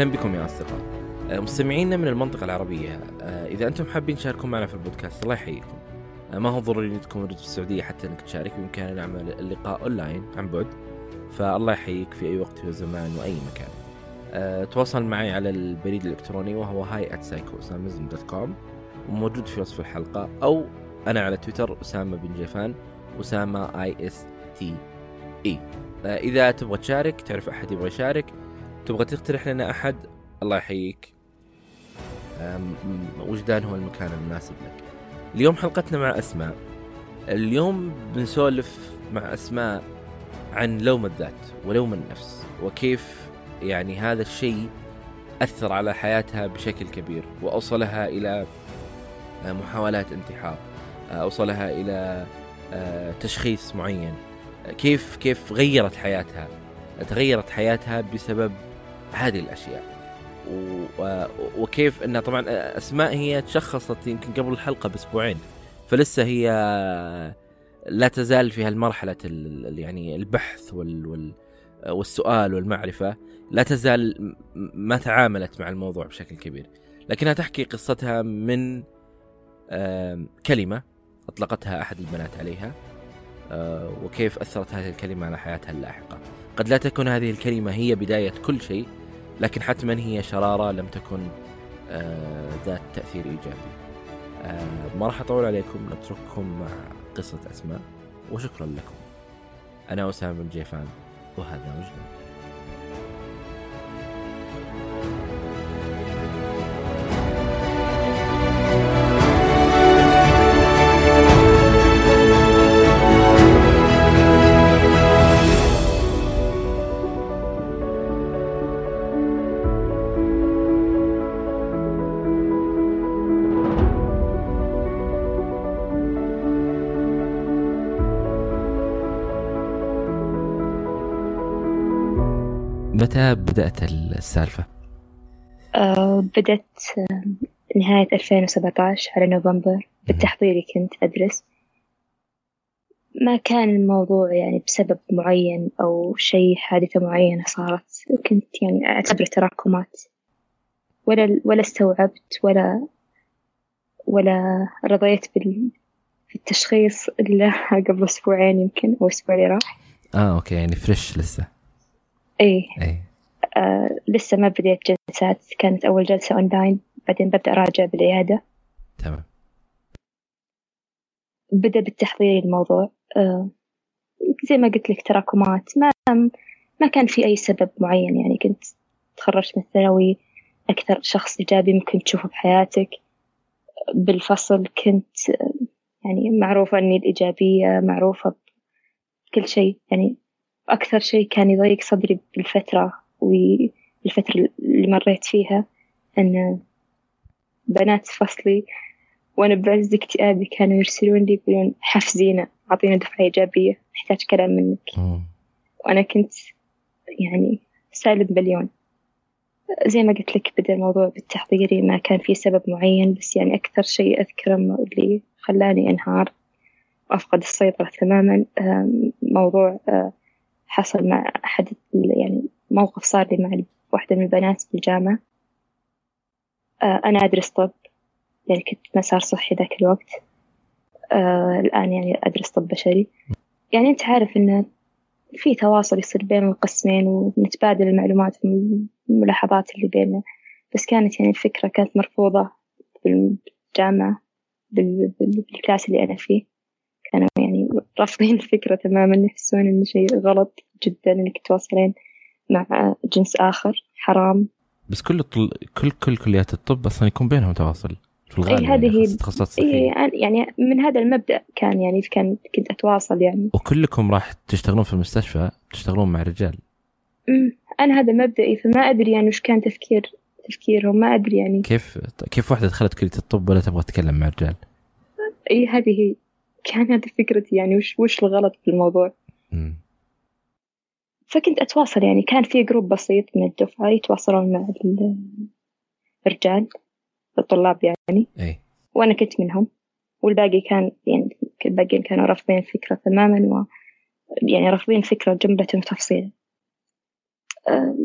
أهلا بكم يا أصدقاء. آه، مستمعينا من المنطقة العربية. آه، إذا أنتم حابين تشاركون معنا في البودكاست الله يحييكم. آه، ما هو ضروري أن تكون في السعودية حتى أنك تشارك بإمكاننا نعمل اللقاء أونلاين عن بعد. فالله يحييك في أي وقت وزمان وأي مكان. تواصل معي على البريد الإلكتروني وهو هاي dot com وموجود في وصف الحلقة أو أنا على تويتر أسامة بن جيفان أسامة EST اي إذا تبغى تشارك تعرف أحد يبغى يشارك تبغى تقترح لنا أحد؟ الله يحييك. وجدان هو المكان المناسب لك؟ اليوم حلقتنا مع أسماء. اليوم بنسولف مع أسماء عن لوم الذات ولوم النفس وكيف يعني هذا الشيء أثر على حياتها بشكل كبير وأوصلها إلى آه، محاولات انتحار آه، أوصلها إلى آه، تشخيص معين. كيف كيف غيرت حياتها؟ تغيرت حياتها بسبب هذه الأشياء. وكيف انها طبعا أسماء هي تشخصت يمكن قبل الحلقة بأسبوعين فلسه هي لا تزال في هالمرحلة يعني البحث وال وال والسؤال والمعرفة لا تزال ما تعاملت مع الموضوع بشكل كبير. لكنها تحكي قصتها من كلمة أطلقتها أحد البنات عليها آه، وكيف أثرت هذه الكلمة على حياتها اللاحقة. قد لا تكون هذه الكلمة هي بداية كل شيء لكن حتما هي شرارة لم تكن آه، ذات تأثير إيجابي. آه، ما راح أطول عليكم نترككم مع قصة أسماء وشكرا لكم. أنا أسامة بن جيفان وهذا وجدان بدأت السالفة؟ أه بدأت آه، نهاية 2017 على نوفمبر. بالتحضيري كنت أدرس. ما كان الموضوع يعني بسبب معين أو شيء حادثة معينة صارت. كنت يعني أعتبر تراكمات. ولا ولا استوعبت ولا ولا رضيت بالتشخيص إلا قبل أسبوعين يمكن أو أسبوع اللي راح. آه okay يعني fresh لسه. إيه. آه لسه ما بديت جلسات. كانت أول جلسة أونلاين بعدين ببدأ أراجع بالعيادة. تمام. بدأ بالتحضير الموضوع. آه زي ما قلت لك تراكمات. ما ما كان في أي سبب معين. يعني كنت تخرجت من الثانوي أكثر شخص إيجابي ممكن تشوفه بحياتك. بالفصل كنت يعني معروفة أني الإيجابية معروفة بكل شيء. يعني أكثر شيء كان يضيق صدري بالفترة والفترة اللي مريت فيها أن بنات فصلي وأنا بعز اكتئابي كانوا يرسلون لي يقولون حفزينا أعطينا دفعة إيجابية نحتاج كلام منك. وأنا كنت يعني سالب مليون زي ما قلت لك بدأ الموضوع بالتحضيري ما كان في سبب معين بس يعني أكثر شيء أذكره اللي خلاني أنهار وأفقد السيطرة تماما موضوع آه، حصل مع أحد يعني موقف صار لي مع واحدة من البنات في الجامعة. آه، أنا أدرس طب يعني كنت مسار صحي ذاك الوقت. آه الآن يعني أدرس طب بشري. يعني أنت عارف إن في تواصل يصير بين القسمين ونتبادل المعلومات والملاحظات اللي بيننا. بس كانت يعني الفكرة كانت مرفوضة بالجامعة بالكلاس اللي أنا فيه. كانوا يعني رافضين الفكرة تماما يحسون إنه شيء غلط جدا إنك تتواصلين مع جنس آخر حرام. بس كل الطل... كل كل كليات الطب أصلا يكون بينهم تواصل في الغالب أي هذه يعني هي تخصصات إيه يعني من هذا المبدأ كان يعني كان كنت أتواصل يعني. وكلكم راح تشتغلون في المستشفى تشتغلون مع رجال. امم أنا هذا مبدئي فما أدري يعني وش كان تفكير تفكيرهم ما أدري يعني. كيف كيف واحدة دخلت كلية الطب ولا تبغى تتكلم مع رجال؟ أي هذه هي كان هذه فكرتي يعني وش وش الغلط في الموضوع؟ م. فكنت أتواصل يعني كان في جروب بسيط من الدفعة يتواصلون مع الرجال الطلاب يعني. أي. وأنا كنت منهم. والباقي كان يعني الباقيين كانوا رافضين الفكرة تماما و يعني رافضين الفكرة جملة وتفصيلا.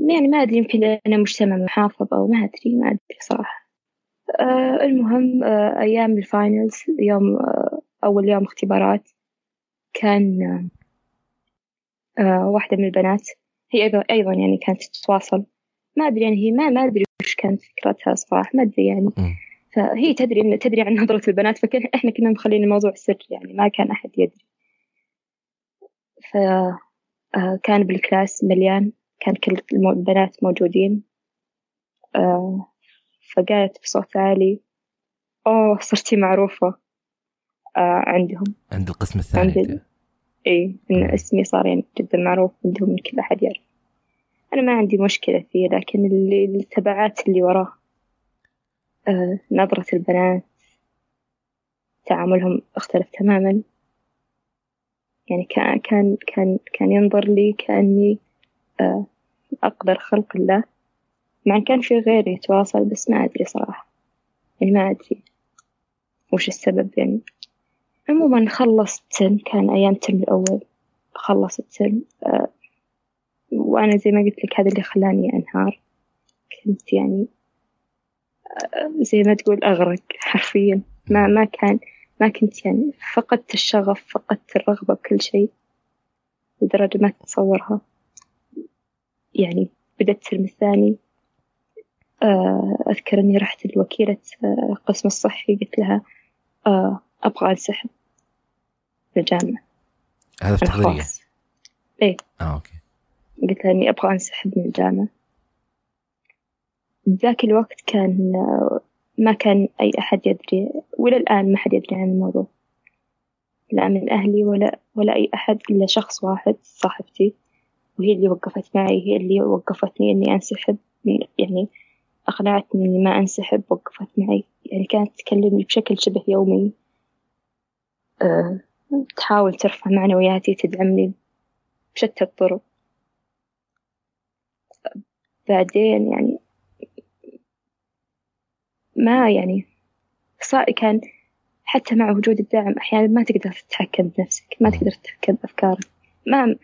يعني ما أدري يمكن أنا مجتمع محافظ أو ما أدري ما أدري صراحة. آه، المهم آه، أيام الفاينلز يوم أول يوم اختبارات كان واحدة من البنات. هي أيضا أيضا يعني كانت تتواصل ما أدري يعني هي ما ما أدري وش كانت فكرتها صراحة ما أدري يعني. فهي تدري تدري عن نظرة البنات فإحنا كنا مخلين الموضوع سر يعني ما كان أحد يدري. فكان بالكلاس مليان كان كل البنات موجودين. آه، فقالت بصوت عالي أوه صرتي معروفة. آه، عندهم. عند القسم الثاني. عند إي إن اسمي صار يعني جدا معروف عندهم كل أحد يعرف. أنا ما عندي مشكلة فيه لكن اللي التبعات اللي وراه آه، نظرة البنات تعاملهم اختلف تماما. يعني كان كان كان كان ينظر لي كأني أقذر خلق الله. مع كان في غيري يتواصل بس ما أدري صراحة. يعني ما أدري. وش السبب يعني؟ عموما خلصت term كان أيام ال term الأول. خلصت ال term أه وأنا زي ما قلت لك هذا اللي خلاني أنهار. كنت يعني أه زي ما تقول أغرق حرفيا. ما ما كان ما كنت يعني فقدت الشغف فقدت الرغبة بكل شيء لدرجة ما تتصورها. يعني بدأت ال term الثاني آه، أذكر إني رحت لوكيلة القسم آه، الصحي قلت لها آه، أبغى أنسحب. من الجامعة. هذا في التحضيرية إيه. آه okay. قلت لها إني أبغى أنسحب من الجامعة. ذاك الوقت كان ما كان أي أحد يدري ولا الآن ما حد يدري عن الموضوع. لا من أهلي ولا ولا أي أحد إلا شخص واحد صاحبتي وهي اللي وقفت معي هي اللي وقفتني إني أنسحب يعني أقنعتني إني ما أنسحب وقفت معي. يعني كانت تكلمني بشكل شبه يومي. أه تحاول ترفع معنوياتي تدعمني بشتى الطرق. بعدين يعني ما يعني صار كان حتى مع وجود الدعم أحيانا ما تقدر تتحكم بنفسك ما تقدر تتحكم بأفكارك ما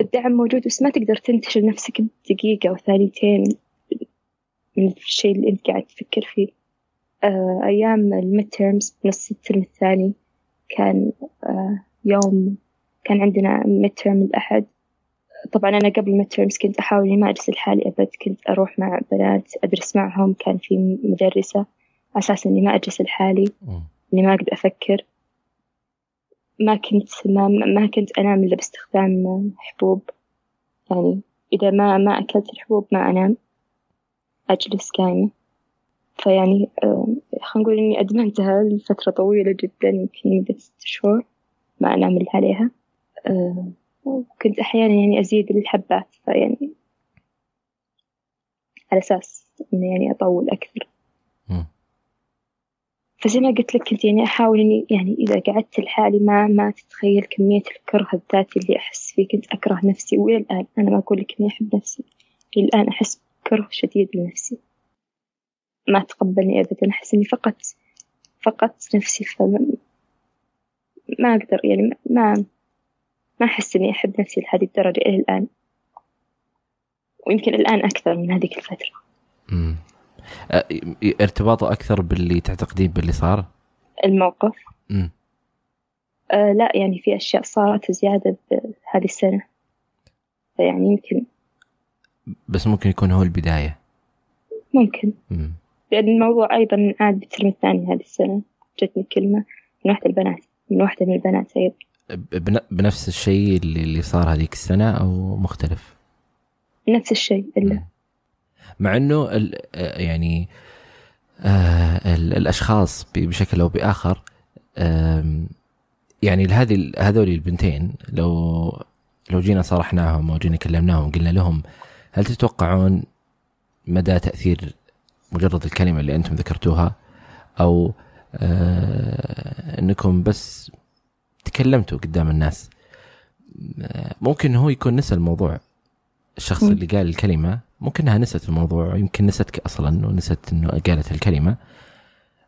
الدعم موجود بس ما تقدر تنتشل نفسك بدقيقة أو ثانيتين من الشيء اللي أنت قاعد تفكر فيه. آه أيام ال midterms بنص الترم الثاني كان آه يوم كان عندنا midterm الأحد. طبعا أنا قبل ال midterms كنت أحاول إني ما أجلس لحالي أبد كنت أروح مع بنات أدرس معهم. كان في مدرسة أساس إني ما أجلس لحالي إني ما أقدر أفكر. ما كنت ما, ما كنت أنام إلا باستخدام حبوب. يعني إذا ما ما أكلت الحبوب ما أنام. أجلس قايمة. فيعني خلينا نقول إني أدمنتها لفترة طويلة جدا يمكن مدة ست شهور ما أنام إلا عليها وكنت أحيانا يعني أزيد الحبات فيعني على أساس إنه يعني أطول أكثر. فزي ما قلت لك كنت يعني أحاول إني يعني إذا قعدت لحالي ما ما تتخيل كمية الكره الذاتي اللي أحس فيه. كنت أكره نفسي وإلى الآن أنا ما أقول لك إني أحب نفسي إلى الآن أحس بكره شديد لنفسي. ما تقبلني أبدا أحس إني فقدت فقدت نفسي فما ما أقدر يعني ما ما أحس إني أحب نفسي لهذه الدرجة إلى الآن ويمكن الآن أكثر من هذيك الفترة. مم. ارتباطه أكثر باللي تعتقدين باللي صار؟ الموقف؟ امم آه لا يعني في أشياء صارت زيادة هذه السنة يعني يمكن بس ممكن يكون هو البداية ممكن مم. لأن الموضوع أيضا عاد بالترم الثاني هذه السنة جتني كلمة من واحدة البنات من واحدة من البنات أيضا بنفس الشيء اللي, صار هذيك السنة أو مختلف؟ نفس الشيء إلا مم. مع إنه يعني آه، الأشخاص بشكل أو بآخر يعني هذه هذول البنتين لو لو جينا صرحناهم أو جينا كلمناهم قلنا لهم هل تتوقعون مدى تأثير مجرد الكلمة اللي أنتم ذكرتوها أو آه، إنكم بس تكلمتوا قدام الناس. ممكن هو يكون نسى الموضوع. الشخص اللي قال الكلمة ممكن إنها نست الموضوع يمكن نستك أصلا ونست إنه قالت الكلمة.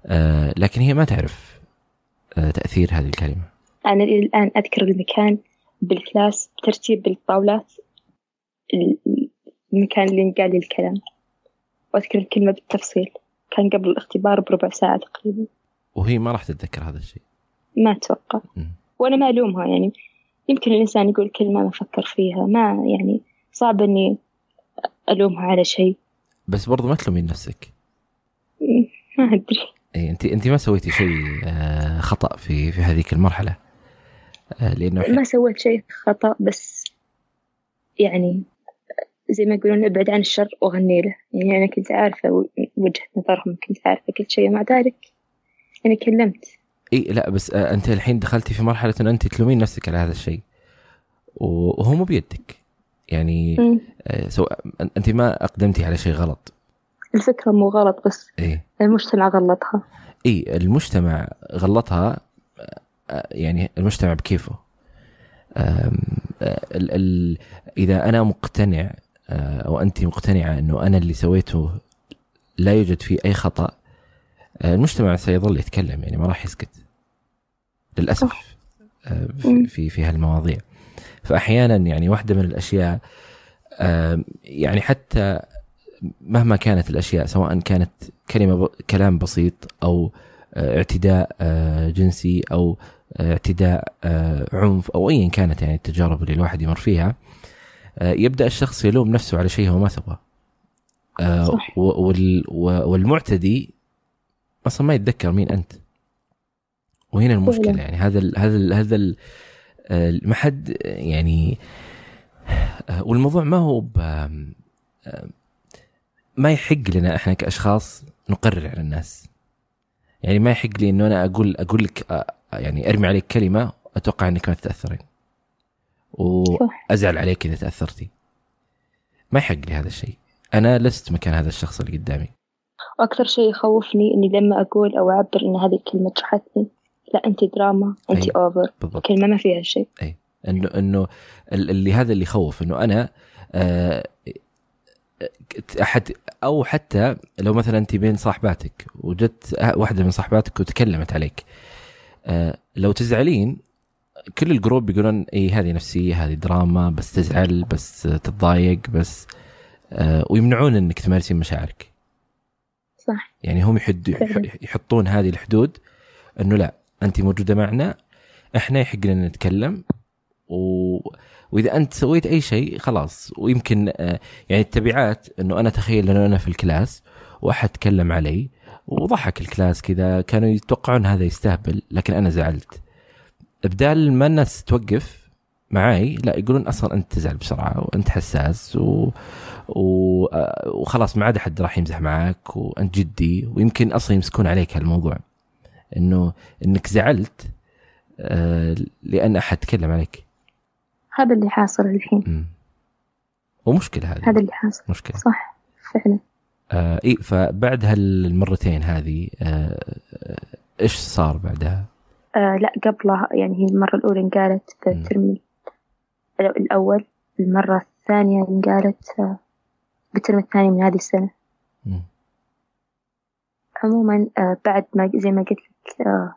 آه لكن هي ما تعرف آه تأثير هذه الكلمة. أنا الآن أذكر المكان بال class بترتيب بالطاولات المكان اللي لي الكلام. وأذكر الكلمة بالتفصيل. كان قبل الاختبار بربع ساعة تقريبا. وهي ما راح تتذكر هذا الشيء. ما أتوقع. وأنا ما ألومها يعني. يمكن الإنسان يقول كلمة ما فكر فيها. ما يعني صعب إني ألومها على شيء. بس برضو ما تلومين نفسك. ما أدري. اي أنت أنت ما سويتي شيء آه، خطأ في في هذيك المرحلة. آه، لأنه ما سويت شيء خطأ بس يعني زي ما يقولون أبعد عن الشر وغني له. يعني أنا كنت عارفة وجهة نظرهم كنت عارفة كل شيء مع ذلك أنا كلمت. إي لا بس آه، أنت الحين دخلتي في مرحلة إنه أنت تلومين نفسك على هذا الشيء. وهو مو بيدك. يعني سواء أنت ما أقدمتي على شيء غلط. الفكرة مو غلط بس إيه؟ المجتمع غلطها. إي المجتمع غلطها يعني المجتمع بكيفه. ال ال إذا أنا مقتنع أو أنت مقتنعة إنه أنا اللي سويته لا يوجد فيه أي خطأ المجتمع سيظل يتكلم يعني ما راح يسكت. للأسف في في, في هالمواضيع. فاحيانا يعني واحدة من الأشياء يعني حتى مهما كانت الأشياء سواء كانت كلمة كلام بسيط أو آه، اعتداء آه، جنسي أو آه، اعتداء عنف أو ايا كانت يعني التجارب اللي الواحد يمر فيها يبدأ الشخص يلوم نفسه على شيء هو ما سواه والمعتدي أصلا ما يتذكر مين أنت. وهنا المشكلة يعني هذا ال هذا ال هذا ال ما حد يعني والموضوع ما هو ما يحق لنا إحنا كأشخاص نقرر على الناس. يعني ما يحق لي إنه أنا أقول أقول لك يعني أرمي عليك كلمة أتوقع إنك ما تتأثرين. وأزعل عليك إذا تأثرتي. ما يحق لي هذا الشيء. أنا لست مكان هذا الشخص اللي قدامي. وأكثر شيء يخوفني إني لما أقول أو أعبر إن هذه الكلمة جرحتني لا أنت دراما أنت أي. over بالضبط. كلمه ما فيها شيء. أي إنه إنه اللي هذا اللي يخوف إنه أنا آه احد أو حتى لو مثلا أنت بين صاحباتك وجت واحدة من صاحباتك وتكلمت عليك آه، لو تزعلين كل ال group يقولون اي هذه نفسية هذه دراما بس تزعل بس تتضايق بس آه، ويمنعون إنك تمارسين مشاعرك. صح. يعني هم يحد يحطون هذه الحدود إنه لا انت موجودة معنا إحنا يحق لنا نتكلم و... وإذا أنت سويت أي شيء خلاص. ويمكن آه، يعني التبعات إنه أنا تخيل إنه أنا في ال class وأحد تكلم علي وضحك ال class كذا كانوا يتوقعون هذا يستهبل لكن أنا زعلت. بدال ما الناس توقف معاي لا يقولون أصلا أنت تزعل بسرعة وأنت حساس و... و... وخلاص ما عاد أحد راح يمزح معك وأنت جدي ويمكن أصلا يمسكون عليك هالموضوع. إنه إنك زعلت آه، لأن أحد تكلم عليك. هذا اللي حاصل الحين. ومشكلة هذه. هذا اللي حاصل. مشكلة. صح فعلا. آه إي فبعد هالمرتين هذه آه إيش صار بعدها؟ آه لا قبلها يعني هي المرة الأولى انقالت في الترم الأول المرة الثانية انقالت آه بالترم الثاني من هذه السنة. م. عموما آه بعد ما زي ما قلت لك آه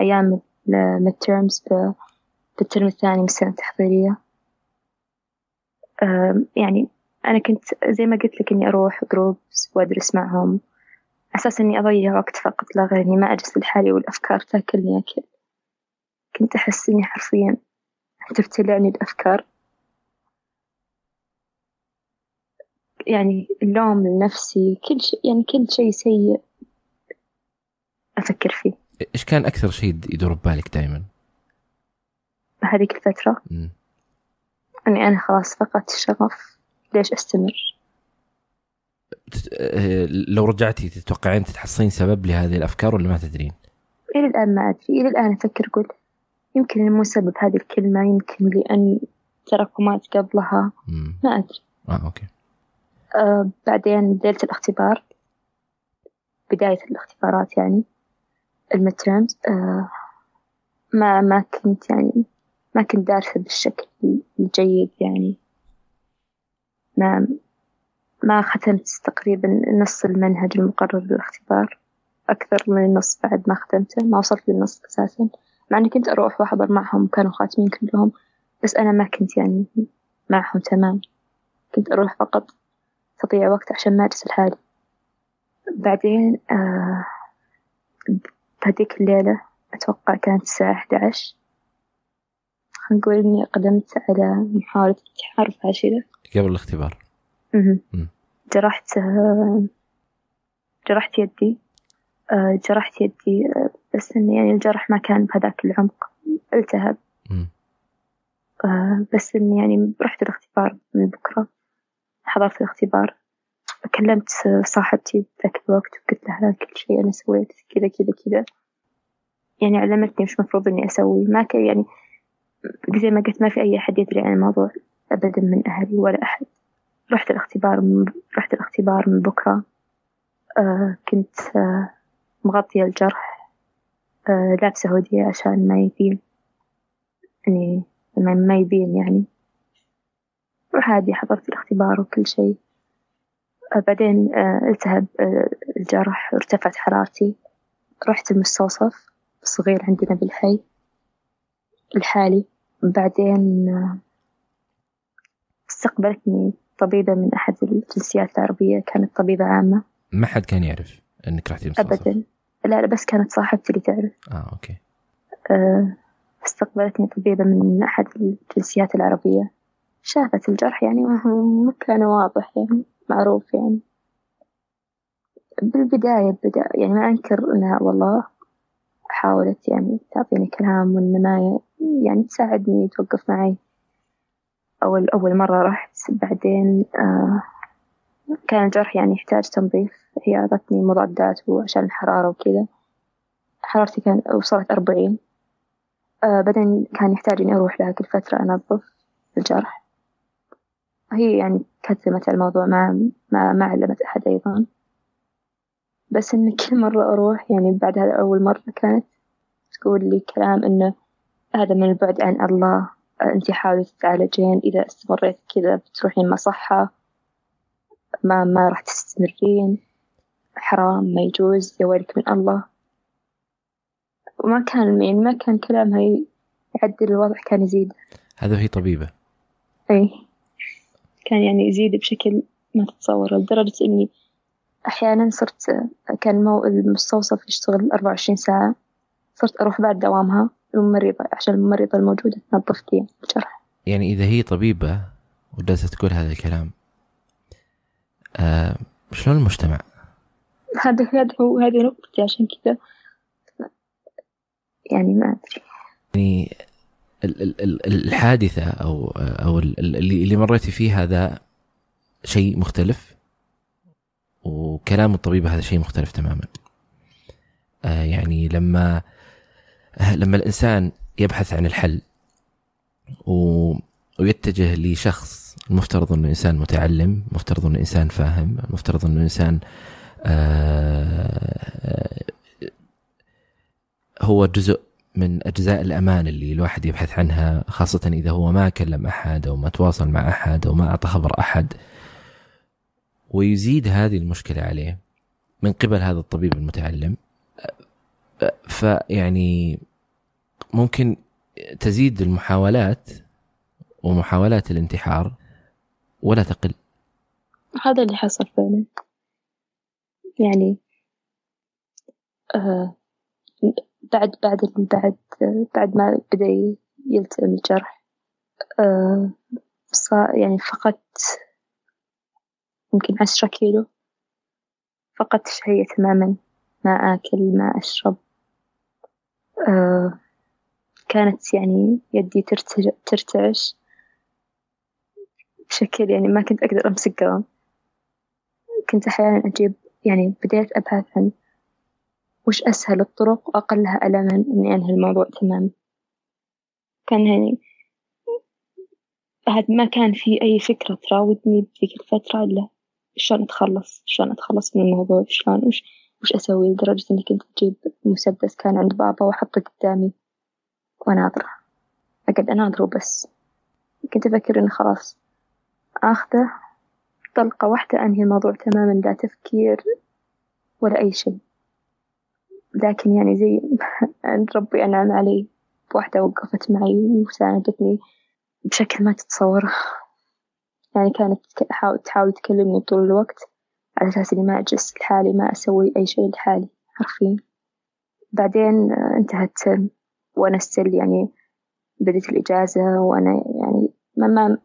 أيام ال midterms في الترم الثاني من السنة التحضيرية يعني أنا كنت زي ما قلت لك إني أروح groups وأدرس معهم. أساس إني أضيع وقت فقط لا غير إني ما أجلس لحالي والأفكار تاكلني أكل كنت أحس إني حرفيا تبتلعني الأفكار. يعني اللوم لنفسي كل شيء يعني كل شيء سيء أفكر فيه. إيش كان أكثر شيء يدور ببالك دائما؟ هذيك الفترة؟ م. أني أنا خلاص فقدت الشغف. ليش أستمر؟ لو رجعتي تتوقعين تتحصلين سبب لهذه الأفكار ولا ما تدرين؟ إلى الآن ما أدري. إلى الآن أفكر أقول يمكن مو سبب هذه الكلمة يمكن لأن تراكمات قبلها. ما أدري. آه أوكي. آه بعدين ليلة الاختبار. بداية الاختبارات يعني. المترمز آه ما ما كنت يعني ما كنت دارسة بالشكل الجيد يعني. ما ما ختمت تقريبا نص المنهج المقرر للاختبار أكثر من النص بعد ما ختمته ما وصلت للنص أساسا. مع أني كنت أروح وأحضر معهم كانوا خاتمين كلهم بس أنا ما كنت يعني معهم تمام. كنت أروح فقط تضيع وقت عشان مارس لحالي بعدين آه بهديك الليلة أتوقع كانت الساعة أحد عشر. خلينا نقول إني قدمت على محاولة انتحار فاشلة قبل الاختبار. جرحت جرحت يدي. آه، جرحت يدي آه، بس إن يعني الجرح ما كان بهذاك العمق التهب. آه، بس إني يعني رحت الاختبار من بكرة. حضرت الاختبار. كلمت صاحبتي ذاك الوقت وقلت لها كل شيء أنا سويت كذا كذا كذا. يعني علمتني وش مفروض إني أسوي. ما كان يعني زي ما قلت ما في أي أحد يدري عن الموضوع أبدا من أهلي ولا أحد. رحت الاختبار من رحت الاختبار من بكرة. آه كنت آه مغطية الجرح آه لابسة هودية عشان ما يبين. يعني ما يبين يعني. وعادي حضرت الاختبار وكل شيء. آه بعدين آه التهب آه الجرح ارتفعت حرارتي. رحت المستوصف صغير عندنا بالحي الحالي. بعدين استقبلتني طبيبة من أحد الجنسيات العربية كانت طبيبة عامة. ما حد كان يعرف إنك رحتي المستوصف أبدا. لا لا بس كانت صاحبتي اللي تعرف. آه أوكي. آه، استقبلتني طبيبة من أحد الجنسيات العربية. شافت الجرح يعني ما كان واضح يعني معروف يعني. بالبداية بدأ يعني ما أنكر إنها والله حاولت يعني تعطيني كلام وإن ما يعني تساعدني توقف معي. أول أول مرة رحت. بعدين آه كان الجرح يعني يحتاج تنظيف. هي أعطتني مضادات وعشان الحرارة وكذا. حرارتي كان وصلت أربعين. آه بعدين كان يحتاج إني أروح لها كل فترة أنظف الجرح. هي يعني كتمت الموضوع ما ما ما علمت أحد أيضا. بس إن كل مرة أروح يعني بعد هذا أول مرة كانت تقول لي كلام إنه هذا من البعد عن الله. أنت حاولي تتعالجين إذا استمريت كذا بتروحين مصحة ما ما راح تستمرين حرام ما يجوز يا ويلك من الله. وما كان يعني ما كان كلامها يعدل الوضع كان يزيد. هذا وهي طبيبة. أي كان يعني يزيد بشكل ما تتصور لدرجة إني أحيانا صرت كان مو المستوصف يشتغل أربعة وعشرين ساعة صرت أروح بعد دوامها. الممرضة عشان الممرضة الموجودة تنظف لي الجرح يعني إذا هي طبيبة وجالسه تقول هذا الكلام آه شلون المجتمع؟ هذا هذا هو هذه نقطتي عشان كذا يعني ما أدري يعني ال- ال- ال- الحادثة أو أو ال- ال- اللي اللي مريتي فيه هذا شيء مختلف وكلام الطبيبة هذا شيء مختلف تماما. آه يعني لما آه، لما الإنسان يبحث عن الحل و ويتجه لشخص المفترض أنه إنسان متعلم، مفترض أنه إنسان فاهم، المفترض أنه إنسان آه، هو جزء من أجزاء الأمان اللي الواحد يبحث عنها خاصة إذا هو ما كلم أحد أو ما تواصل مع أحد أو ما اعطى خبر أحد. ويزيد هذه المشكلة عليه من قبل هذا الطبيب المتعلم. فيعني ممكن تزيد المحاولات ومحاولات الانتحار ولا تقل. هذا اللي حصل فعلا. يعني آه بعد بعد بعد بعد ما بدأ يلتئم الجرح آه صار يعني فقدت يمكن عشرة كيلو. فقدت شهية تماما. ما آكل ما أشرب. كانت يعني يدي ترتعش بشكل يعني ما كنت أقدر أمسك قلم. كنت أحيانا أجيب يعني بديت أبحث عن وش أسهل الطرق وأقلها ألما إني أنهي الموضوع تماما. كان يعني هاد ما كان في أي فكرة تراودني بذيك الفترة إلا شلون أتخلص؟ شلون أتخلص من الموضوع؟ شلون؟ وش وش أسوي لدرجة إني كنت أجيب مسدس كان عند بابا وأحطه قدامي وأناظره أقعد أناظره بس. كنت أفكر إنه خلاص آخذه طلقة واحدة أنهي الموضوع تماما لا تفكير ولا أي شيء. لكن يعني زي أن ربي أنعم علي بواحدة وقفت معي وساندتني بشكل ما تتصوره. يعني كانت تحاول تكلمني طول الوقت. على أساس إني ما أجلس لحالي ما أسوي أي شيء لحالي. حرفيا بعدين انتهت وأنا ستيل يعني بديت الإجازة وأنا يعني ما, ما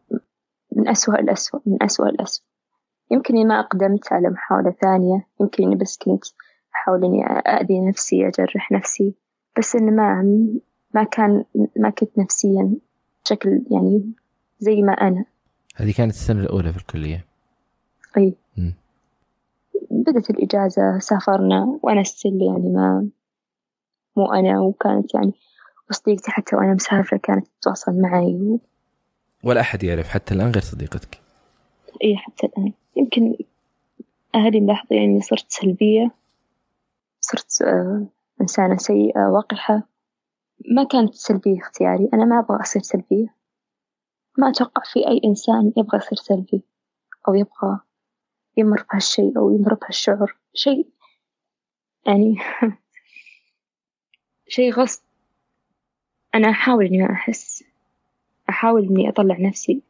من أسوأ الأسوأ من أسوأ الأسوأ. يمكن إني ما أقدمت على محاولة ثانية يمكن إني بس كنت أحاول إني أأذي نفسي أجرح نفسي بس إنه ما ما كان ما كنت نفسيا بشكل يعني زي ما أنا. هذه كانت السنة الأولى في الكلية. أي. م. بدت الإجازة سافرنا وأنا ستيل يعني ما مو أنا وكانت يعني وصديقتي حتى وأنا مسافرة كانت تتواصل معي و... ولا أحد يعرف حتى الآن غير صديقتك. إيه حتى الآن. يمكن أهلي ملاحظين إني صرت سلبية صرت آه إنسانة سيئة وقحة ما كانت سلبية اختياري. أنا ما أبغى أصير سلبية. ما أتوقع في أي إنسان يبغى يصير سلبي أو يبغى يمر بهالشيء أو يمر بهالشعور شيء يعني شيء غصب. أنا أحاول إني ما أحس. أحاول إني أطلع نفسي.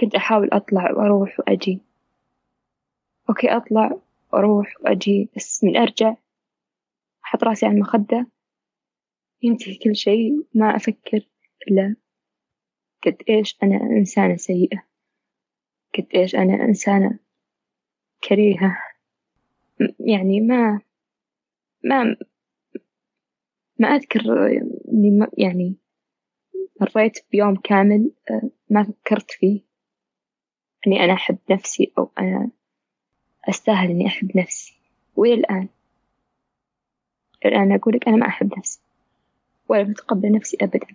كنت أحاول أطلع وأروح وأجي. أوكي أطلع وأروح وأجي بس من أرجع أحط راسي على المخدة. ينتهي كل شيء ما أفكر إلا قد إيش أنا إنسانة سيئة. قد إيش أنا إنسانة كريهة. يعني ما ما ما أذكر إني يعني مريت بيوم كامل آه، ما فكرت فيه. إني أنا أحب نفسي أو أنا أستاهل إني أحب نفسي. وإلى الآن. الآن أقولك أنا ما أحب نفسي. ولا بتقبل نفسي أبدا.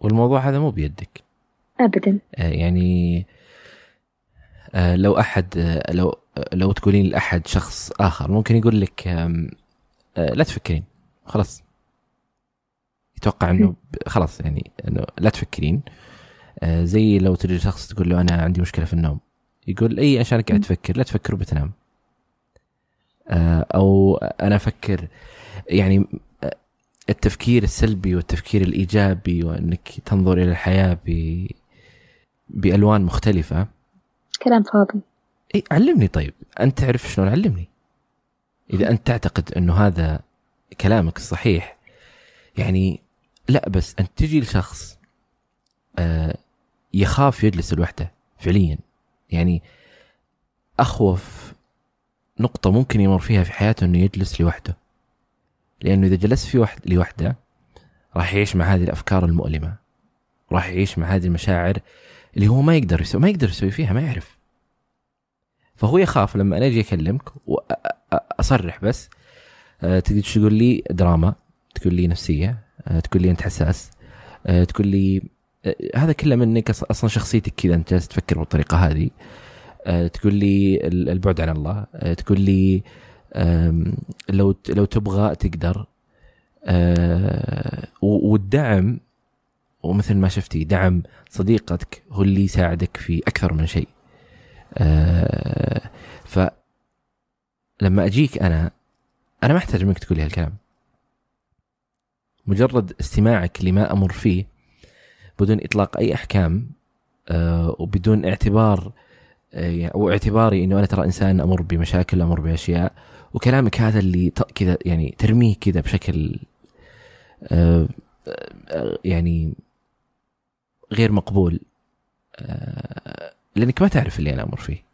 والموضوع هذا مو بيدك. أبدا. آه يعني آه لو أحد لو لو تقولين لأحد شخص آخر ممكن يقول لك آه لا تفكرين. خلاص. يتوقع إنه خلاص يعني إنه لا تفكرين. آه زي لو تجي شخص تقول له أنا عندي مشكلة في النوم. يقول أي عشان قاعد تفكر لا تفكر وبتنام. آه أو أنا أفكر يعني التفكير السلبي والتفكير الإيجابي وإنك تنظر إلى الحياة ب بألوان مختلفة. كلام فاضي. اي علمني طيب. أنت تعرف شلون علمني؟ إذا أنت تعتقد إنه هذا كلامك الصحيح يعني لا بس أنت تجي لشخص آه يخاف يجلس لوحده فعليا. يعني أخوف نقطة ممكن يمر فيها في حياته إنه يجلس لوحده. لأنه إذا جلس في وحد لوحده راح يعيش مع هذه الأفكار المؤلمة راح يعيش مع هذه المشاعر اللي هو ما يقدر يسوي ما يقدر يسوي فيها ما يعرف. فهو يخاف لما أنا أجي أكلمك وأصرح بس آه، تقدر تقول لي؟ دراما. تقول لي نفسية. آه، تقول لي أنت حساس. آه، تقول لي هذا كله منك أصلا شخصيتك كذا أنت تفكر بالطريقة هذه. تقول لي البعد عن الله. تقول لي لو لو تبغى تقدر. والدعم ومثل ما شفتي دعم صديقتك هو اللي يساعدك في أكثر من شيء. ف لما أجيك أنا أنا ما أحتاج منك تقولي هالكلام. مجرد استماعك لما أمر فيه بدون إطلاق أي أحكام أه وبدون اعتبار أه أو اعتباري إنه أنا ترى إنسان أمر بمشاكل أمر بأشياء وكلامك هذا اللي كذا يعني ترميه كذا بشكل يعني غير مقبول. لأنك ما تعرف اللي أنا أمر فيه.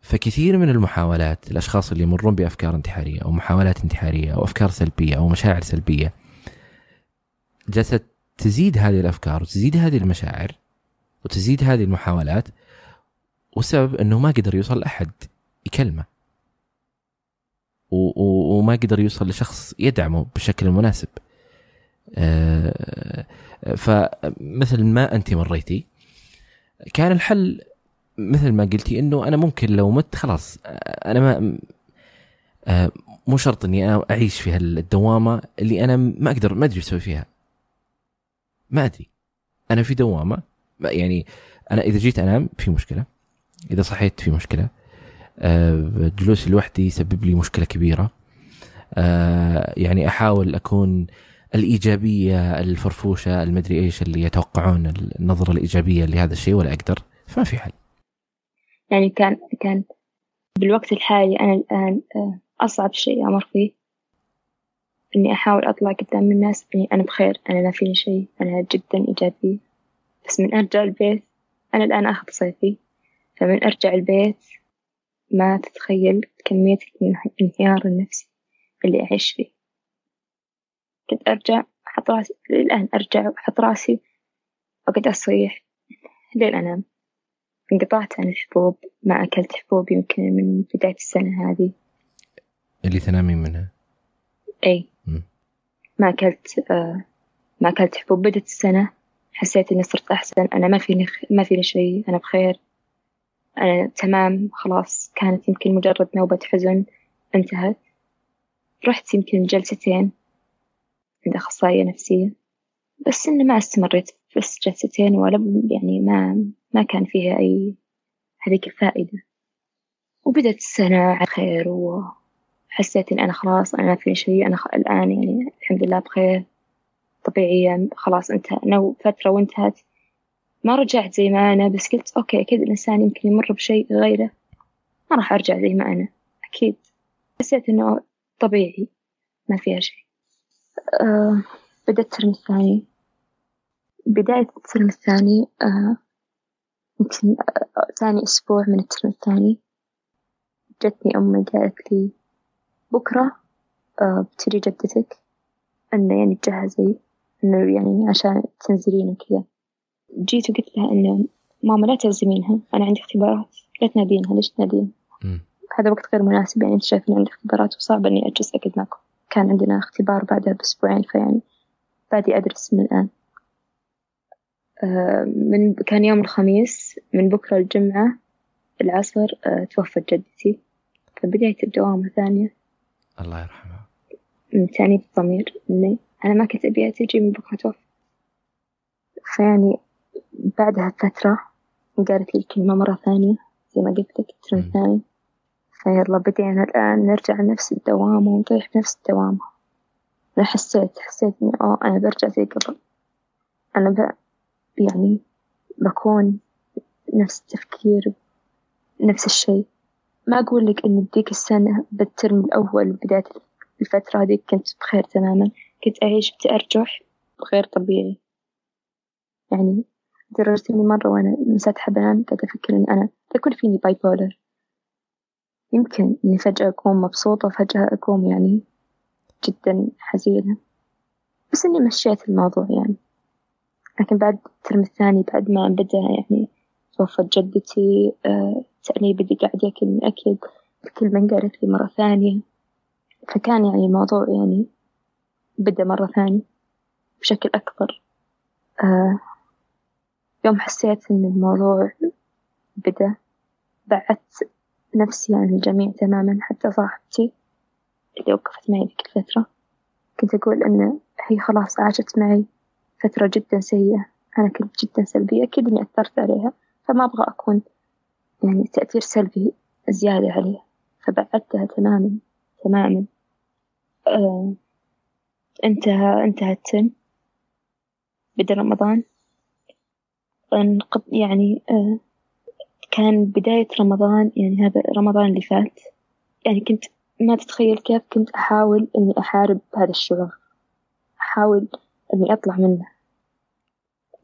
فكثير من المحاولات الأشخاص اللي يمرون بأفكار انتحارية أو محاولات انتحارية أو أفكار سلبية أو مشاعر سلبية جالسة تزيد هذه الأفكار وتزيد هذه المشاعر وتزيد هذه المحاولات والسبب إنه ما قدر يوصل لأحد يكلمه وما قدر يوصل لشخص يدعمه بالشكل المناسب آه، فمثل ما أنت مريتي كان الحل مثل ما قلتي إنه أنا ممكن لو مت خلاص أنا ما آه، مو شرط إني أنا أعيش في هالدوامة اللي أنا ما أقدر ما أدري أسوي فيها. ما أدري. أنا في دوامة يعني أنا إذا جيت أنام في مشكلة إذا صحيت في مشكلة آه، جلوسي لوحدي يسبب لي مشكلة كبيرة. آه، يعني أحاول أكون الإيجابية الفرفوشة المدري إيش اللي يتوقعون النظرة الإيجابية لهذا الشيء ولا أقدر؟ فما في حل. يعني كان كان بالوقت الحالي أنا الآن آه، أصعب شيء أمر فيه. إني أحاول أطلع قدام الناس اني أنا بخير أنا ما فيني شيء أنا جدا إيجابي. بس من أرجع البيت أنا الآن أخذ صيفي. فمن أرجع البيت ما تتخيل كمية الانهيار النفسي اللي أعيش فيه. كنت أرجع أحط راسي للآن أرجع وأحط راسي وأقعد أصيح لين أنام. انقطعت عن الحبوب ما أكلت حبوب يمكن من بداية السنة هذه. اللي تنامين منها؟ أي. ما أكلت آه ما أكلت حبوب بدت السنة. حسيت إني صرت أحسن. أنا ما فيني ما فيني شيء. أنا بخير. أنا تمام. خلاص. كانت يمكن مجرد نوبة حزن. انتهت. رحت يمكن جلستين. عند أخصائية نفسية. بس إنه ما استمريت بس جلستين ولا يعني ما ما كان فيها أي هذيك الفائدة. وبدت السنة على خير وحسيت إن أنا خلاص أنا ما في شيء أنا الآن يعني الحمد لله بخير. طبيعية خلاص انتهى. إنه فترة وانتهت ما رجعت زي ما أنا بس قلت okay أكيد الإنسان يمكن يمر بشيء غيره. ما راح أرجع زي ما أنا أكيد. حسيت إنه طبيعي ما فيها شيء. أه بدأت الترم الثاني. بداية الترم الثاني أه يمكن أه ثاني أسبوع من الترم الثاني جتني أمي قالت لي بكرة أه بتجي جدتك إنه يعني تجهزي إنه يعني عشان تنزلين وكذا. جيت وقلت لها إنه ماما لا تعزمينها أنا عندي اختبارات لا تنادينها ليش تنادين؟ هذا وقت غير مناسب يعني أنت شايف إني عندي اختبارات وصعب إني أجلس أقعد معكم. كان عندنا اختبار بعدها بأسبوعين فيعني بادي أدرس من الآن. آه، من كان يوم الخميس من بكرة الجمعة العصر آه، توفت جدتي. فبداية الدوامة ثانية الله يرحمها. من تاني الضمير إني أنا ما كنت أبيها تجي من بكرة توفت. فيعني بعدها فترة قالت لي الكلمة مرة ثانية زي ما قلت لك الترم الثاني فيلا بدينا الآن نرجع لنفس الدوامة ونطيح بنفس الدوامة أنا حسيت حسيت إني أوه أنا برجع زي قبل. أنا ب... يعني بكون نفس التفكير نفس الشيء. ما أقول لك إن ديك السنة بالترم الأول بداية الفترة هذه كنت بخير تماما. كنت أعيش بتأرجح غير طبيعي. يعني لدرجة إني مرة وأنا منسدحة بنام قاعدة أفكر إن أنا يكون فيني bipolar يمكن إني فجأة أكون مبسوطة وفجأة أكون يعني جدا حزينة. بس إني مشيت الموضوع يعني. لكن بعد الترم الثاني بعد ما بدأ يعني توفت جدتي آه تأنيب قاعد يأكلني أكل الكلمة قالت لي مرة ثانية. فكان يعني الموضوع يعني بدأ مرة ثانية بشكل أكبر. آه يوم حسيت إن الموضوع بدأ بعدت نفسي عن الجميع تماما حتى صاحبتي اللي وقفت معي ذيك الفترة. كنت أقول إن هي خلاص عاشت معي فترة جدا سيئة. أنا كنت جدا سلبية. أكيد إني أثرت عليها. فما أبغى أكون يعني تأثير سلبي زيادة عليها. فبعدتها تماما تماما. آه انتهى انتهى الترم بدأ رمضان. يعني آه كان بداية رمضان يعني هذا رمضان اللي فات. يعني كنت ما تتخيل كيف كنت أحاول إني أحارب هذا الشعور. أحاول إني أطلع منه.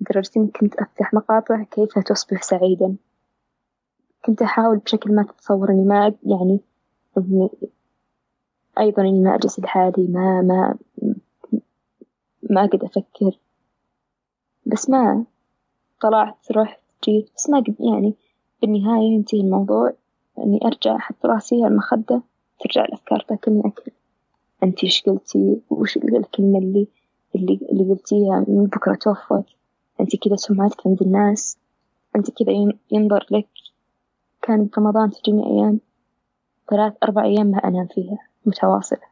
لدرجة إني كنت أفتح مقاطع كيف تصبح سعيدا. كنت أحاول بشكل ما تتصور إني ما يعني إني أيضا إني ما أجلس لحالي ما ما ما أقدر أفكر. بس ما طلعت رحت جيت بس ما قد يعني بالنهاية ينتهي الموضوع. إني أرجع أحط رأسي على المخدة ترجع الأفكار تاكلني أكل. أنتي إيش قلتي؟ وش الكلمة اللي اللي اللي قلتيها من بكرة توفت؟ أنتي كذا سمعتك عند الناس؟ أنتي كذا ينظر لك. كان برمضان تجيني أيام. ثلاث أربع أيام ما أنام فيها. متواصلة.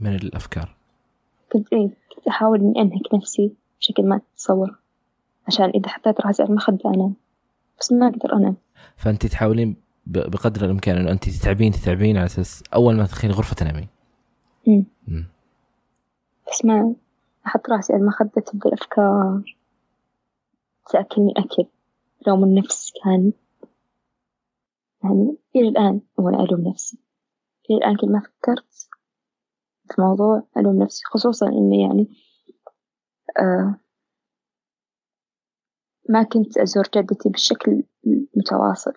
من الأفكار. كنت إيه كنت أحاول إني أنهك نفسي بشكل ما تتصور عشان إذا حطيت رأسي على المخدة أنام. بس ما أقدر أنام. فأنت تحاولين بقدر الإمكان إنه أنت تتعبين تتعبين على أساس أول ما تدخلين غرفة تنامين. بس أحس ما أحط رأسي على المخدة تبدأ الأفكار تأكلني أكل لوم النفس كان يعني إلى الآن وأنا ألوم نفسي. إلى الآن كل ما فكرت في موضوع ألوم نفسي خصوصا إني يعني آه ما كنت أزور جدتي بالشكل المتواصل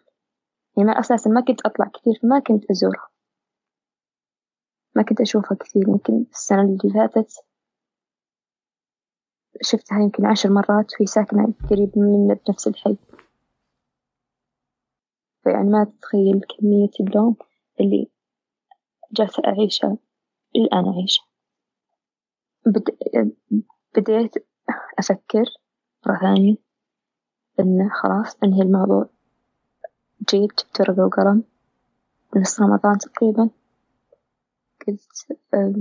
يعني ما أساسا ما كنت أطلع كثير فما كنت أزورها. ما كنت أشوفها كثير يمكن السنة اللي فاتت. شفتها يمكن عشر مرات وهي ساكنة قريب منا بنفس الحي. فيعني ما تتخيل كمية اللوم اللي جالسة أعيشها الآن أعيشها. بد... بديت أفكر مرة ثانية. إنه خلاص أنهي الموضوع. جيت جبت ورقة وقلم نص رمضان تقريبا. قلت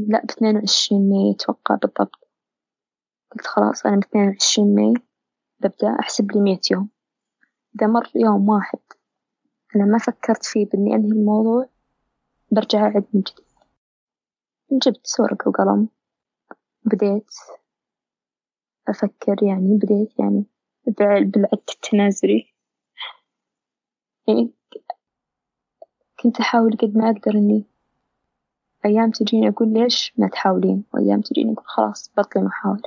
لا باثنين وعشرين May أتوقع بالضبط. قلت خلاص أنا باثنين وعشرين May ببدأ أحسب لي مية يوم. إذا مر يوم واحد أنا ما فكرت فيه بإني أنهي الموضوع برجع أعد من جديد. جبت ورقة وقلم بديت أفكر يعني بديت يعني بالعد التنازلي يعني كنت أحاول قد ما أقدر إني أيام تجيني أقول ليش ما تحاولين؟ وأيام تجيني أقول خلاص بطلي محاولة.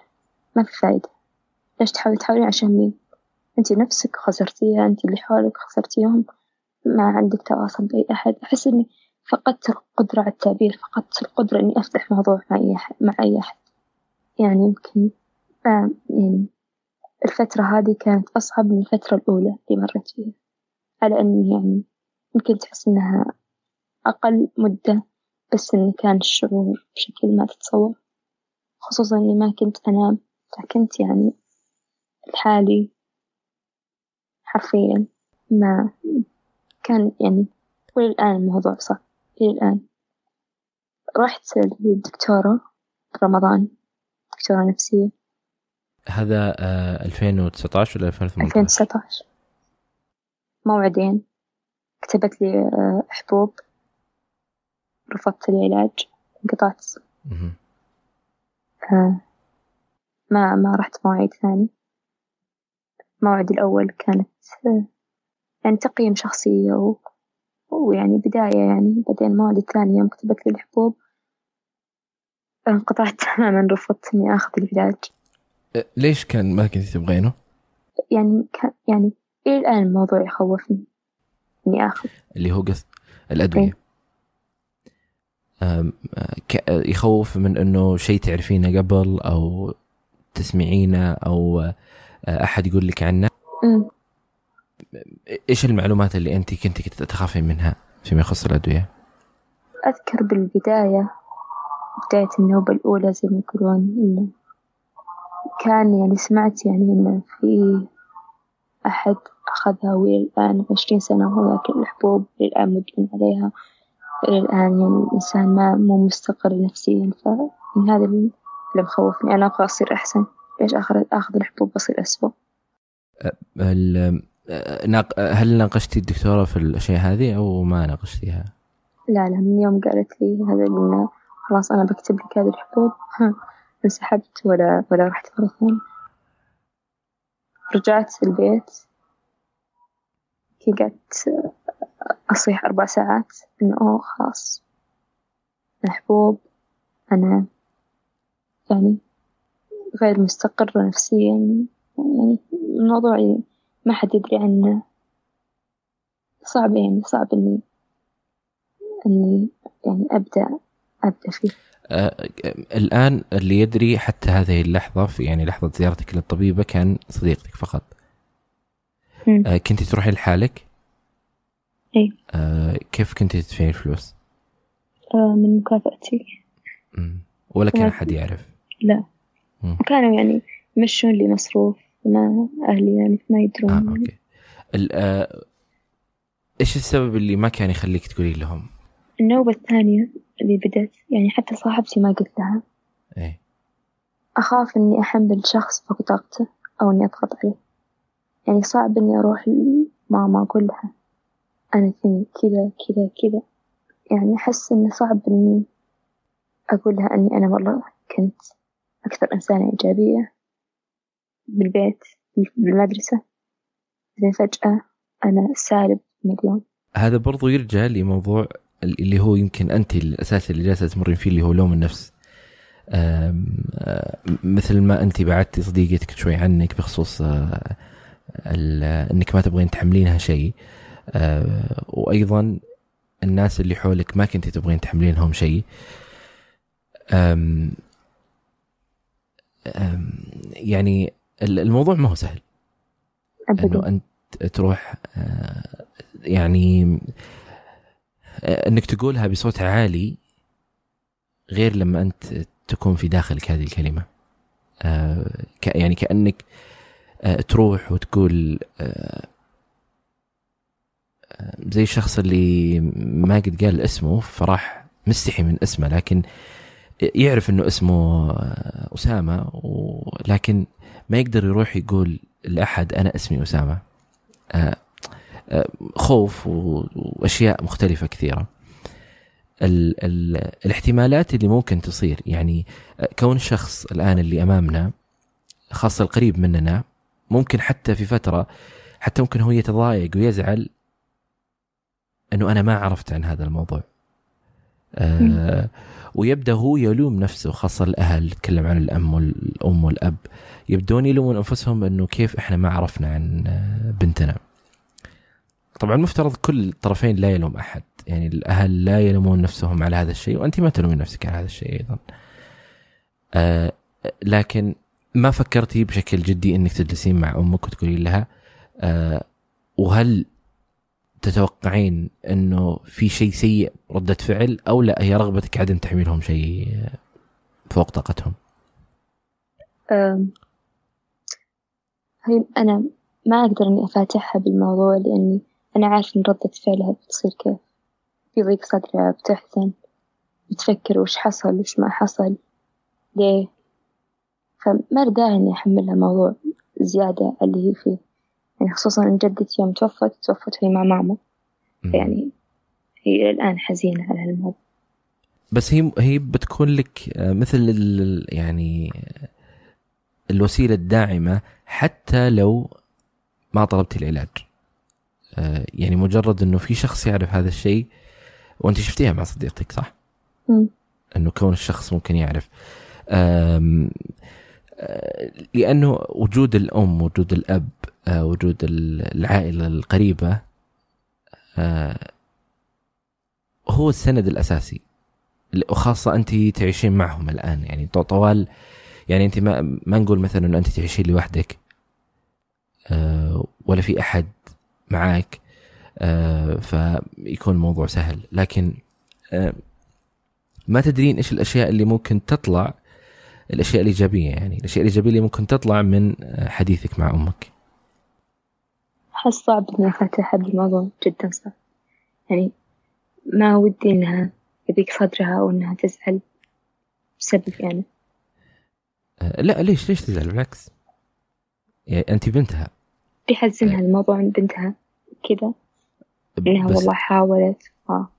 ما في فايدة. ليش تحاولي؟ تحاولين عشان مين؟ أنت نفسك خسرتيها أنت اللي حولك خسرتيهم. ما عندك تواصل بأي أحد. أحس إني فقدت القدرة على التعبير فقدت القدرة إني أفتح موضوع مع أي أحد مع أي أحد. يعني يمكن يعني الفترة هذه كانت أصعب من الفترة الأولى اللي مرت فيها على أن يعني يمكن تحس إنها أقل مدة بس إن كان الشعور بشكل ما تتصور خصوصا إني ما كنت أنام فكنت يعني لحالي حرفيا ما كان يعني وللآن الموضوع صعب إلى الآن. رحت للدكتورة رمضان دكتورة نفسية. هذا آه 2019 ولا 2018؟ 2019 موعدين. كتبت لي آه حبوب. رفضت العلاج. انقطعت. آه ما ما رحت مواعيد ثاني. الموعد الأول كانت آه يعني تقييم شخصية و... ويعني بداية يعني. بعدين الموعد الثاني يوم كتبت لي الحبوب. انقطعت تماما رفضت إني آخذ العلاج. ليش كان ما كنت تبغينه؟ يعني كان يعني إلى الآن الموضوع يخوفني. إني آخذ. اللي هو قص الأدوية. يخوف من إنه شيء تعرفينه قبل أو تسمعينه أو أحد يقول لك عنه. م. إيش المعلومات اللي أنت كنت تخافين منها فيما يخص الأدوية؟ أذكر بالبداية بداية النوبة الأولى زي ما يقولون كان يعني سمعت يعني انه في أحد أخذها والآن عشرين سنة وهو ياكل الحبوب والآن مدمن عليها إلى الآن يعني الإنسان ما مو مستقر نفسيا. فمن هذا اللي مخوفني أنا أبغى أصير أحسن. ليش آخذ آخذ الحبوب بصير أسوأ؟ هل ناقشتي الدكتورة في الأشياء هذه أو ما ناقشتيها؟ لا لا من يوم قالت لي هذا إنه خلاص أنا بكتب لك هذه الحبوب. انسحبت ولا ولا رحت ثانية رجعت البيت. قعدت أصيح أربع ساعات إنه أوه خلاص. محبوب. أنا يعني غير مستقرة نفسيا. يعني الموضوع ما حد يدري عنه. صعب يعني صعب إني إني يعني أبدأ أبدأ فيه. آه الآن اللي يدري حتى هذه اللحظة في يعني لحظة زيارتك للطبيبة كان صديقتك فقط آه كنت تروحي لحالك؟ إيه آه كيف كنت تدفعين الفلوس؟ آه من مكافأتي. ولا كان أحد يعرف؟ لا مم. وكانوا يعني يمشون لي مصروف ما أهلي يعني ما يدرون آه أوكي ال- آه إيش السبب اللي ما كان يخليك تقولي لهم؟ النوبة الثانية اللي بدت يعني حتى صاحبتي ما قلت لها. إيه. أخاف إني أحمل شخص فوق طاقته أو إني أضغط عليه. يعني صعب إني أروح لماما أقول لها أنا فيني كذا كذا كذا. يعني أحس إنه صعب إني أقول لها إني أنا والله كنت أكثر إنسانة إيجابية بالبيت بالمدرسة. بعدين فجأة أنا سالب مليون. هذا برضو يرجع لموضوع اللي هو يمكن أنت الأساس اللي جالسة تمرين فيه اللي هو لوم النفس. مثل ما أنت بعدتي صديقتك شوي عنك بخصوص آه، إنك ما تبغين تحملينها شيء. آه، وأيضا الناس اللي حولك ما كنتي تبغين تحملينهم شيء. يعني الموضوع ما هو سهل. إنه أنت تروح آه، يعني إنك تقولها بصوت عالي غير لما أنت تكون في داخلك هذه الكلمة. آه يعني كأنك آه تروح وتقول آه, آه، زي الشخص اللي ما قد قال اسمه فراح مستحي من اسمه لكن يعرف إنه اسمه آه، أسامة ولكن ما يقدر يروح يقول لأحد أنا اسمي أسامة. آه خوف وأشياء مختلفة كثيرة. ال ال الاحتمالات اللي ممكن تصير يعني كون الشخص الآن اللي أمامنا خاصة القريب مننا ممكن حتى في فترة حتى ممكن هو يتضايق ويزعل إنه أنا ما عرفت عن هذا الموضوع. آه ويبدأ هو يلوم نفسه خاصة الأهل تكلم عن الأم والأم والأب. يبدون يلومون أنفسهم إنه كيف إحنا ما عرفنا عن بنتنا. طبعا المفترض كل الطرفين لا يلوم أحد يعني الأهل لا يلومون نفسهم على هذا الشيء وأنت ما تلومين نفسك على هذا الشيء أيضا آه لكن ما فكرتي بشكل جدي إنك تجلسين مع أمك وتقولين لها آه وهل تتوقعين إنه في شيء سيء ردة فعل أو لا هي رغبتك عدم تحميلهم شيء فوق طاقتهم؟ هي أنا ما أقدر إني أفاتحها بالموضوع لأني أنا عارف إن ردة فعلها بتصير كيف. بيضيق صدرها بتحزن بتفكر وش حصل وش ما حصل ليه؟ فما داعي إني أحملها موضوع زيادة اللي هي فيه. يعني خصوصا إن جدتي يوم توفت توفت وهي مع ماما. يعني هي الآن حزينة على هالموضوع. بس هي هي بتكون لك آه، مثل يعني الوسيلة الداعمة حتى لو ما طلبت العلاج. آه، يعني مجرد إنه في شخص يعرف هذا الشيء وأنت شفتيها مع صديقتك صح؟ م. إنه كون الشخص ممكن يعرف آه، لأنه وجود الأم وجود الأب آه، وجود العائلة القريبة هو السند الأساسي وخاصه أنت تعيشين معهم الآن يعني طوال يعني أنت ما ما نقول مثلا أنت تعيشين لوحدك ولا في أحد معاك آه فيكون الموضوع سهل. لكن آه ما تدرين إيش الأشياء اللي ممكن تطلع الأشياء الإيجابية يعني الأشياء الإيجابية اللي ممكن تطلع من آه، حديثك مع أمك. أحس صعب إني أفتح هذا الموضوع جدا صعب. يعني ما ودي إنها يضيق صدرها أو إنها تزعل بسبب يعني. لا ليش ليش تزعل؟ بالعكس. يعني أنت بنتها. بيحزنها الموضوع عند بنتها كذا؟ إنها والله حاولت. آه.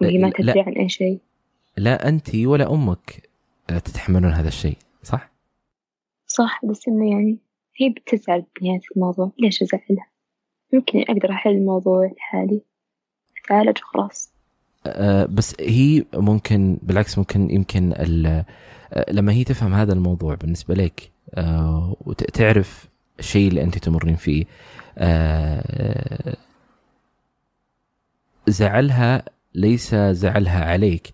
وهي ما تدري عن أي شيء. لا أنت ولا أمك آه، تتحملون هذا الشيء صح؟ صح بس إنه يعني هي بتزعل بنهاية الموضوع. ليش أزعلها؟ يمكن أقدر أحل الموضوع لحالي. أتعالج وخلاص. أه بس هي ممكن بالعكس ممكن يمكن لما هي تفهم هذا الموضوع بالنسبة لك وتعرف الشيء اللي أنت تمرين فيه. أه زعلها ليس زعلها عليك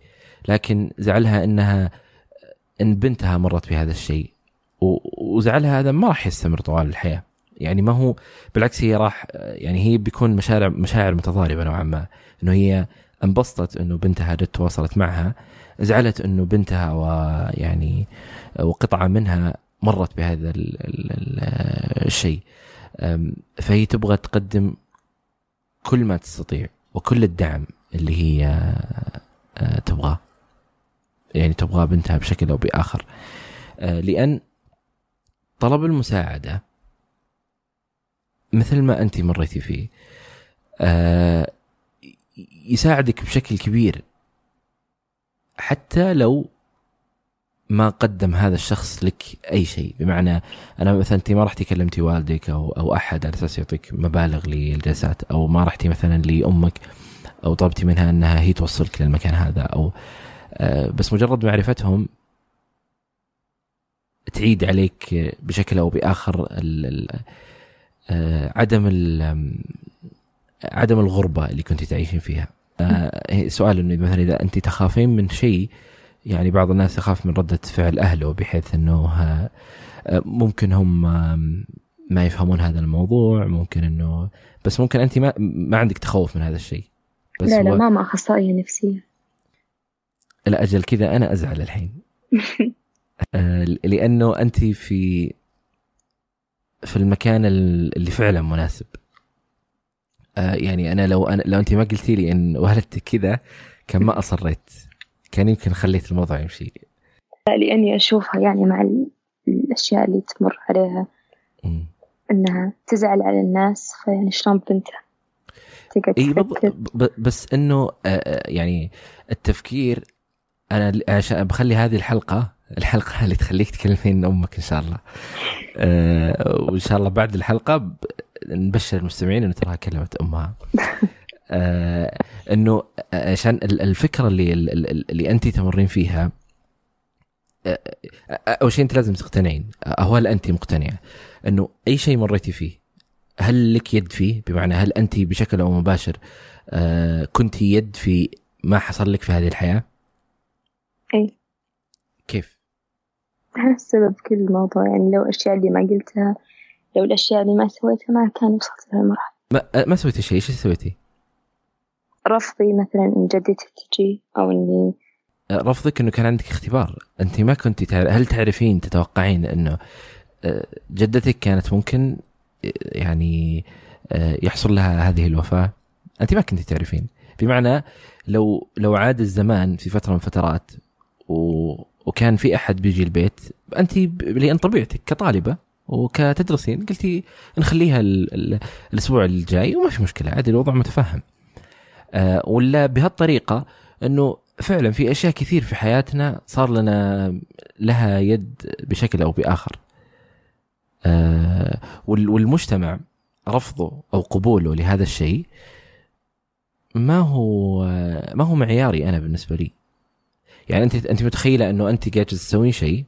لكن زعلها إنها إن بنتها مرت بهذا الشيء. وزعلها هذا ما راح يستمر طوال الحياة. يعني ما هو بالعكس هي راح يعني هي بيكون مشاعر مشاعر متضاربة نوعا ما. إنه هي انبسطت إنه بنتها جت تواصلت معها. زعلت إنه بنتها ويعني وقطعه منها مرت بهذا الشيء. فهي تبغى تقدم كل ما تستطيع وكل الدعم اللي هي آه، تبغاه. يعني تبغى بنتها بشكل أو بآخر. آه، لأن طلب المساعدة مثل ما انت مريتي فيه. آه، يساعدك بشكل كبير. حتى لو ما قدم هذا الشخص لك أي شيء. بمعنى أنا مثلا انت ما رحتي كلمتي والدك أو أو أحد على أساس يعطيك مبالغ للجلسات أو ما رحتي مثلا لأمك أو طلبتي منها أنها هي توصلك للمكان هذا أو آه، بس مجرد معرفتهم تعيد عليك بشكل أو بآخر آه، عدم عدم الغربة اللي كنت تعيشين فيها. آه، سؤال إنه مثلا إذا أنت تخافين من شيء يعني بعض الناس يخاف من ردة فعل أهله بحيث أنه آه، ممكن هم ما يفهمون هذا الموضوع ممكن أنه بس ممكن أنت ما, ما عندك تخوف من هذا الشيء. بس لا لا ماما أخصائية نفسية. لا أجل كذا أنا أزعل الحين. آه، لأنه أنت في في المكان اللي فعلا مناسب. آه، يعني أنا لو أنا لو أنت ما قلتي لي إن والدتك كذا كان ما أصريت. كان يمكن خليت الموضوع يمشي. لأني أشوفها يعني مع الأشياء اللي تمر عليها. م. إنها تزعل على الناس فيعني شلون بنتها؟ تقعد إيه بس إنه يعني التفكير أنا عشان بخلي هذه الحلقة الحلقة اللي تخليك تكلمين أمك إن شاء الله. أه وإن شاء الله بعد الحلقة نبشر المستمعين إنه تراها كلمت أمها. آه إنه عشان الفكرة اللي اللي انت تمرين فيها آه، آه، أول شيء انت لازم تقتنعين أو هل انت مقتنعة إنه أي شيء مريتي فيه هل لك يد فيه بمعنى هل انت بشكل أو مباشر آه كنت يد في ما حصل لك في هذه الحياة؟ أي كيف؟ أنا السبب كل الموضوع يعني لو الأشياء اللي ما قلتها لو الأشياء اللي ما سويتها ما كان وصلت لهالمرحلة ما ما سويتي شيء، إيش سويتي؟ رفضي مثلا إن جدتي تجي أو إني رفضك إنه كان عندك اختبار. أنت ما كنت تعرف هل تعرفين تتوقعين إنه آه، جدتك كانت ممكن آه، يعني يحصل لها هذه الوفاة؟ أنت ما كنت تعرفين. بمعنى لو لو عاد الزمان في فترة من فترات و وكان في أحد بيجي البيت أنت لأن طبيعتك كطالبة وكتدرسين قلتي نخليها الأسبوع الجاي وما في مشكلة عادي الوضع متفهم ولا بهالطريقة إنه فعلا في أشياء كثير في حياتنا صار لنا لها يد بشكل أو بآخر. آه، والمجتمع رفضه أو قبوله لهذا الشيء ما هو ما هو معياري أنا بالنسبة لي. يعني أنت أنت متخيلة إنه أنت قاعد تسوين شيء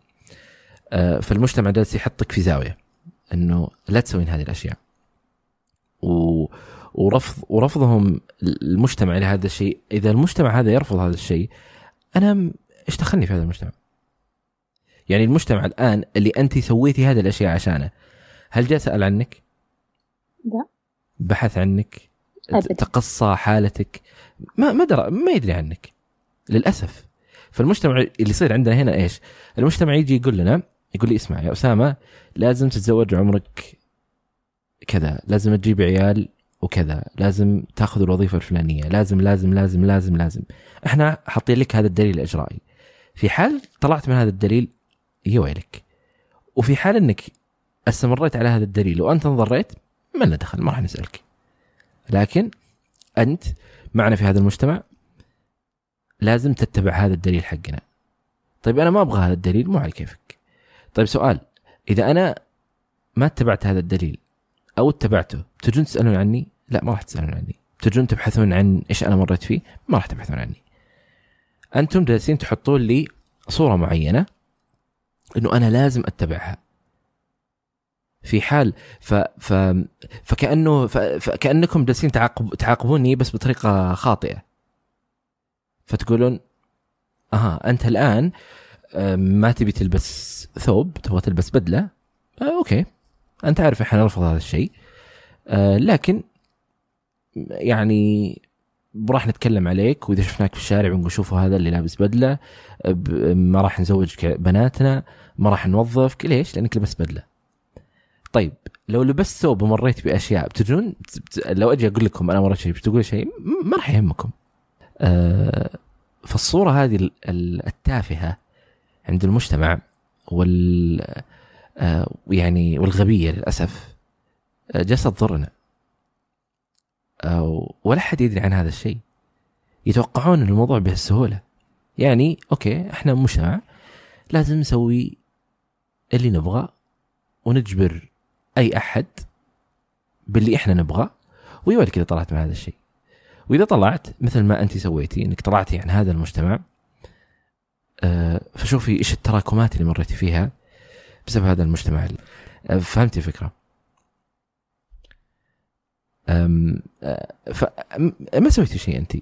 آه، فالمجتمع جالس يحطك في زاوية إنه لا تسوين هذه الأشياء. و ورفض ورفضهم المجتمع لهذا الشيء. إذا المجتمع هذا يرفض هذا الشيء أنا إيش دخلني في هذا المجتمع؟ يعني المجتمع الآن اللي أنت سويتي هذه الأشياء عشانه هل جاء سأل عنك؟ لا. بحث عنك؟ أبدا. تقصى حالتك؟ ما ما درى ما يدري عنك. للأسف. فالمجتمع اللي يصير عندنا هنا إيش؟ المجتمع يجي يقول لنا يقول لي اسمع يا أسامة لازم تتزوج عمرك كذا لازم تجيب عيال وكذا. لازم تاخذ الوظيفة الفلانية. لازم لازم لازم لازم لازم. إحنا حاطين لك هذا الدليل الإجرائي. في حال طلعت من هذا الدليل يا ويلك. وفي حال إنك استمريت على هذا الدليل وأنت انضريت ما لنا دخل ما راح نسألك. لكن أنت معنا في هذا المجتمع لازم تتبع هذا الدليل حقنا. طيب أنا ما أبغى هذا الدليل مو على كيفك. طيب سؤال. إذا أنا ما اتبعت هذا الدليل أو اتبعته تجون تسألون عني؟ لا ما راح تسألون عني. تجون تبحثون عن إيش أنا مريت فيه؟ ما راح تبحثون عني. أنتم جالسين تحطون لي صورة معينة إنه أنا لازم أتبعها. في حال ف ف فكأنه ف... فكانكم جالسين تعاقب تعاقبوني بس بطريقة خاطئة. فتقولون أها أنت الآن ما تبي تلبس ثوب تبغى تلبس بدلة؟ آه أوكي. أنت عارف إحنا نرفض هذا الشيء. آه لكن يعني راح نتكلم عليك وإذا شفناك في الشارع بنقول شوفوا هذا اللي لابس بدلة ما راح نزوج بناتنا ما راح نوظفك ليش؟ لأنك لبست بدلة. طيب لو لبست ثوب ومريت بأشياء بتجون لو أجي أقول لكم أنا مريت شيء بتقول شيء ما راح يهمكم. آه فالصورة هذه التافهة عند المجتمع وال آه يعني والغبية للأسف آه جالسه تضرنا. ولا حد يدري عن هذا الشيء. يتوقعون الموضوع بهالسهوله يعني أوكي إحنا مجتمع لازم نسوي اللي نبغى ونجبر أي أحد باللي إحنا نبغاه. ويا كذا طلعت مع هذا الشيء. وإذا طلعت مثل ما أنت سويتي إنك طلعتي عن هذا المجتمع آه، فشوفي إيش التراكمات اللي مريتي فيها بسبب هذا المجتمع. آه، فهمتي الفكرة؟ فما سويتي شيء انت؟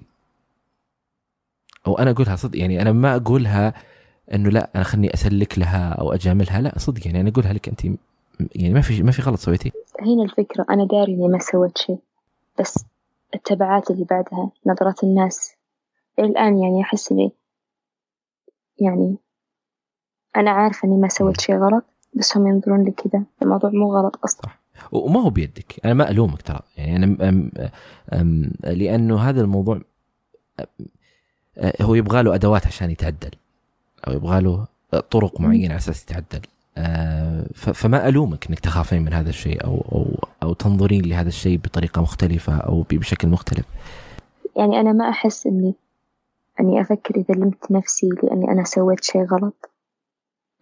أو أنا أقولها صدق يعني أنا ما أقولها إنه لا أنا خلني أسلك لها أو أجاملها لا صدق يعني أنا أقولها لك انت يعني ما في ما في غلط سويتيه هنا الفكرة أنا داري إني ما سويت شيء بس التبعات اللي بعدها نظرات الناس الآن يعني أحس إني يعني أنا عارفة إني ما سويت شيء غلط بس هم ينظرون لي كذا الموضوع مو غلط أصلا. وما هو بيدك. أنا ما ألومك ترى. يعني أنا أم أم لأنه هذا الموضوع هو يبغى له أدوات عشان يتعدل. أو يبغى له طرق معينة على أساس يتعدل. آه، فما ألومك إنك تخافين من هذا الشيء أو أو أو تنظرين لهذا الشيء بطريقة مختلفة أو بشكل مختلف. يعني أنا ما أحس إني إني أفكر إذا لمت نفسي لأني أنا سويت شيء غلط.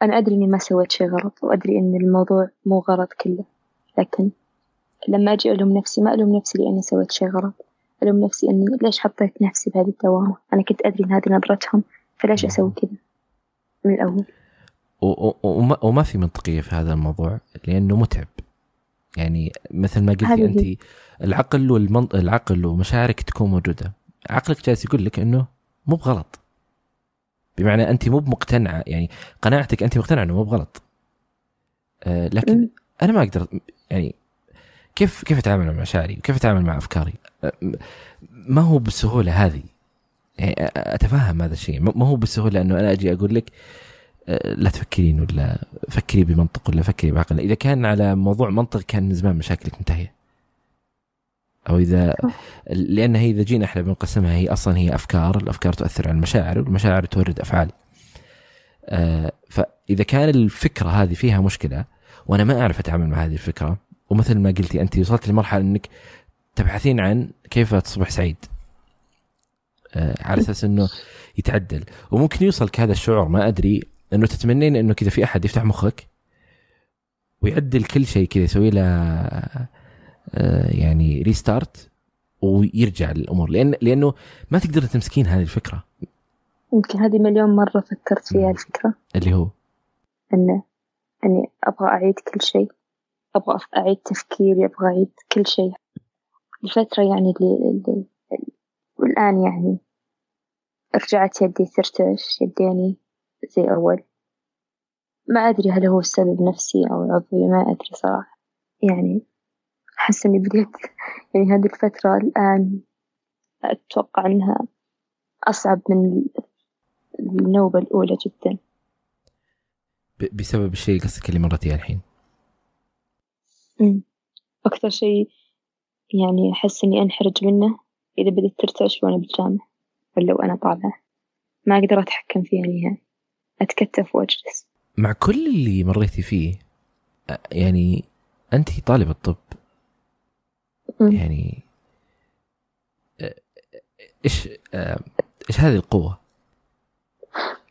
أنا أدري إني ما سويت شيء غلط وأدري إن الموضوع مو غلط كله. لكن لما أجي ألوم نفسي ما ألوم نفسي لأني سويت شيء غلط. ألوم نفسي إني ليش حطيت نفسي بهذه الدوامة؟ أنا كنت أدري إن هذه نظرتهم فليش أسوي كذا من الأول؟ وما, وما في منطقية في هذا الموضوع لأنه متعب يعني مثل ما قلتي انت العقل والمنط... العقل ومشاعرك تكون موجودة عقلك جالس يقول لك إنه مو بغلط بمعنى انت مو بمقتنعة يعني قناعتك انت مقتنعة إنه مو بغلط آه لكن م. أنا ما أقدر يعني كيف كيف أتعامل مع مشاعري؟ وكيف أتعامل مع أفكاري؟ آه ما هو بالسهولة هذه. يعني أتفهم هذا الشيء. ما هو بالسهولة أنه أنا أجي أقول لك لا تفكرين ولا فكري بمنطق ولا فكري بعقل إذا كان على موضوع منطق كان من زمان مشاكلك منتهية. أو إذا لأن هي إذا جينا إحنا بنقسمها هي أصلا هي أفكار الأفكار تؤثر على المشاعر والمشاعر تورد افعال آه، فإذا كان الفكرة هذه فيها مشكلة وأنا ما أعرف أتعامل مع هذه الفكرة. ومثل ما قلتي أنت وصلت لمرحلة إنك تبحثين عن كيف تصبح سعيد. آه، على أساس إنه يتعدل. وممكن يوصلك هذا الشعور ما أدري إنه تتمنين إنه كذا في أحد يفتح مخك ويعدل كل شيء كذا يسوي له آه، يعني ريستارت ويرجع للامور لأن لأنه ما تقدر تمسكين هذه الفكرة. يمكن هذه مليون مرة فكرت فيها الفكرة. اللي هو؟ إنه أني أبغى أعيد كل شيء. أبغى أعيد تفكيري أبغى أعيد كل شيء. الفترة يعني اللي, والآن يعني رجعت يدي ترتعش يديني زي أول. ما أدري هل هو السبب نفسي أو عضوي ما أدري صراحة. يعني أحس إني بديت يعني هذه الفترة الآن أتوقع إنها أصعب من النوبة الأولى جدا. بسبب الشيء قصدك اللي مرتيه الحين. أكثر شيء يعني أحس إني أنحرج منه إذا بدأت ترتعش وأنا بالجامعة ولا وأنا طالعة. ما أقدر أتحكم فيها نهائي أتكتف وأجلس. مع كل اللي مريتي فيه يعني أنت طالبة طب يعني إيش إيش هذه القوة؟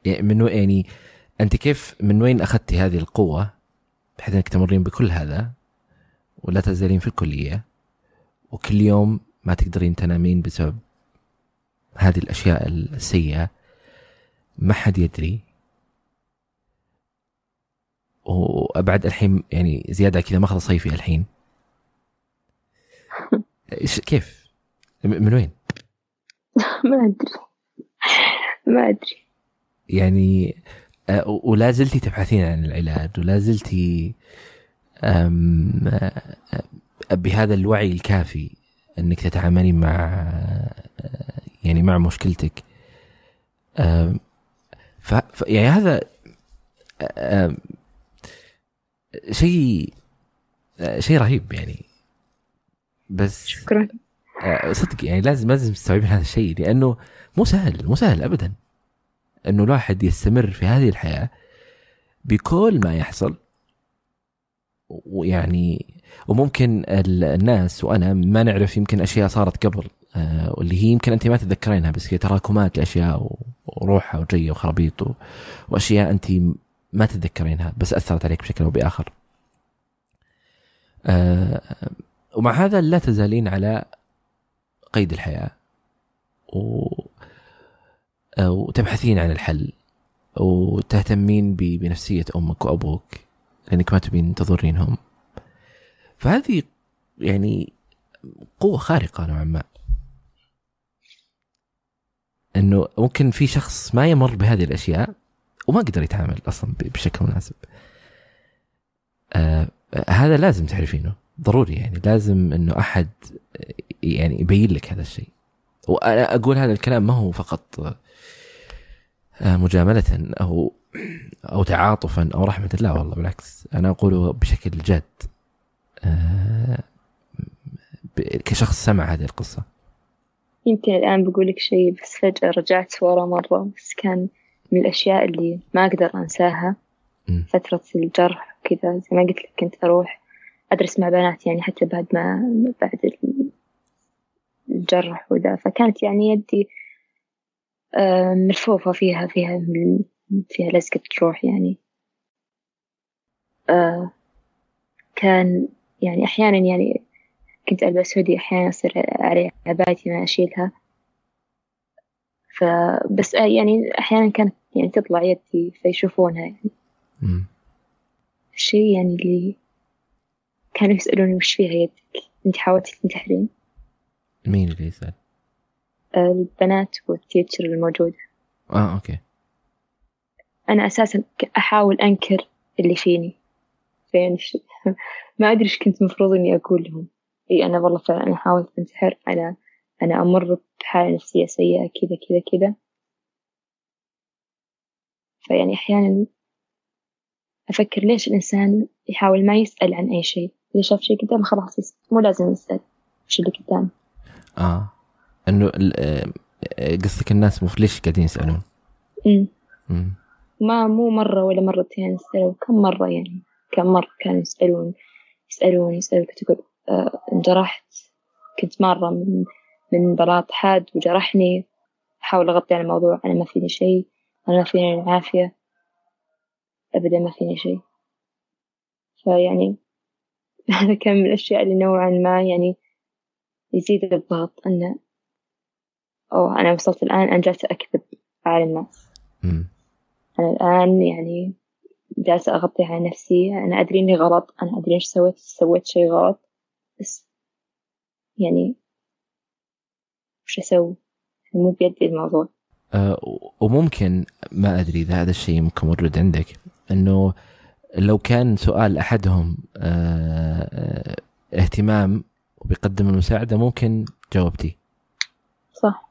يعني من يعني أنت كيف من وين أخذتي هذه القوة بحيث إنك تمرين بكل هذا ولا تزالين في الكلية وكل يوم ما تقدرين تنامين بسبب هذه الأشياء السيئة؟ ما حد يدري. وأبعد الحين يعني زيادة كذا ماخذ صيفي الحين. إيش كيف؟ من وين؟ ما أدري. ما أدري. يعني ولا زلتي تبحثين عن العلاج ولا زلتي آه، بهذا الوعي الكافي إنك تتعاملين مع آه، يعني مع مشكلتك. ف يعني هذا شيء شيء رهيب يعني. بس شكرا. صدق يعني لازم لازم تستوعبين هذا الشيء لأنه مو سهل مو سهل ابدا. إنه الواحد يستمر في هذه الحياة بكل ما يحصل. ويعني وممكن الناس وأنا ما نعرف يمكن أشياء صارت قبل آه، واللي هي يمكن أنت ما تتذكرينها بس هي تراكمات لأشياء وروحها وجيه وخرابيط وأشياء أنت ما تتذكرينها بس أثرت عليك بشكل أو بآخر. آه ومع هذا لا تزالين على قيد الحياة. وتبحثين عن الحل وتهتمين بنفسية أمك وأبوك لأنك ما تبين تضرينهم فهذه يعني قوة خارقة نوعا ما إنه ممكن في شخص ما يمر بهذه الأشياء وما قدر يتعامل أصلا بشكل مناسب. آه هذا لازم تعرفينه ضروري يعني لازم إنه أحد يعني يبين لك هذا الشيء. وأنا أقول هذا الكلام ما هو فقط آه مجاملة أو أو تعاطفا أو رحمة. لا والله بالعكس. أنا اقوله بشكل جاد. آه كشخص سمع هذه القصة. يمكن الآن بقولك شيء بس فجأة رجعت ورا مرة بس كان من الأشياء اللي ما أقدر أنساها. فترة الجرح وكذا زي ما قلت لك كنت أروح أدرس مع بنات يعني حتى بعد ما بعد الجرح وذا. فكانت يعني يدي آه، ملفوفة فيها فيها فيها لزقة روح يعني. آه، كان يعني أحيانا يعني كنت ألبس هودي أحيانا يصير علي عبايتي ما أشيلها. فبس يعني أحيانا كانت يعني تطلع يدي فيشوفونها يعني. الشيء يعني اللي كانوا يسألوني وش فيها يدك؟ أنت حاولتي تنتحرين؟ مين اللي يسأل؟ البنات والتيتشر الموجودة. آه أوكي. أنا أساسا أحاول أنكر اللي فيني فين ما أدري إيش كنت مفروض إني أقول لهم. إي أنا والله فعلا أنا حاولت أنتحر أنا أنا أمر بحالة نفسية سيئة كذا كذا كذا. فيعني أحيانا أفكر ليش الإنسان يحاول ما يسأل عن أي شيء. إذا شاف شيء قدامه خلاص يسأل مو لازم يسأل. وش اللي قدامه. آه. إنه آه، قصدك الناس ليش قاعدين يسألون؟ امم ما مو مرة ولا مرتين سألوا كم مرة يعني كم مرة كانوا يسألون يسألون يسألون كنت أقول آه، انجرحت كنت مرة من من بلاط حاد وجرحني أحاول أغطي على الموضوع أنا ما فيني شيء أنا ما فيني العافية أبدا ما فيني شيء. فيعني هذا كان من الأشياء اللي نوعا ما يعني يزيد الضغط أنه أوه أنا وصلت الآن أنا جالسة أكذب على الناس. أنا الآن يعني جالسة أغطي على نفسي. أنا أدري إني غلط أنا أدري إيش سويت سويت شيء غلط بس يعني وش أسوي؟ مو بيدي الموضوع. أه وممكن ما أدري إذا هذا الشيء ممكن موجود عندك إنه لو كان سؤال أحدهم أه اهتمام وبيقدم المساعدة ممكن جاوبتي. صح.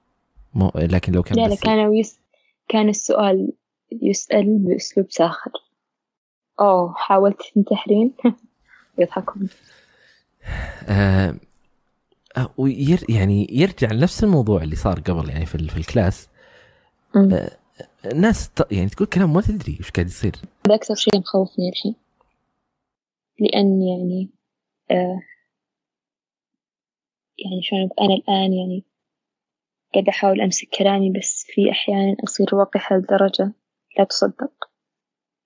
مو لكن لو كان لا لا كان يس... كان السؤال يسأل بأسلوب ساخر. أوه حاولت تنتحرين يضحكون. آه وير يعني يرجع لنفس الموضوع اللي صار قبل يعني في, في الكلاس. آه الناس يعني تقول كلام ما تدري وش قاعد يصير. هذا أكثر شيء مخوفني الحين. لأن يعني آه يعني شلون أنا الآن يعني قاعدة أحاول أمسك كلامي بس في أحيانا أصير وقحة لدرجة لا تصدق.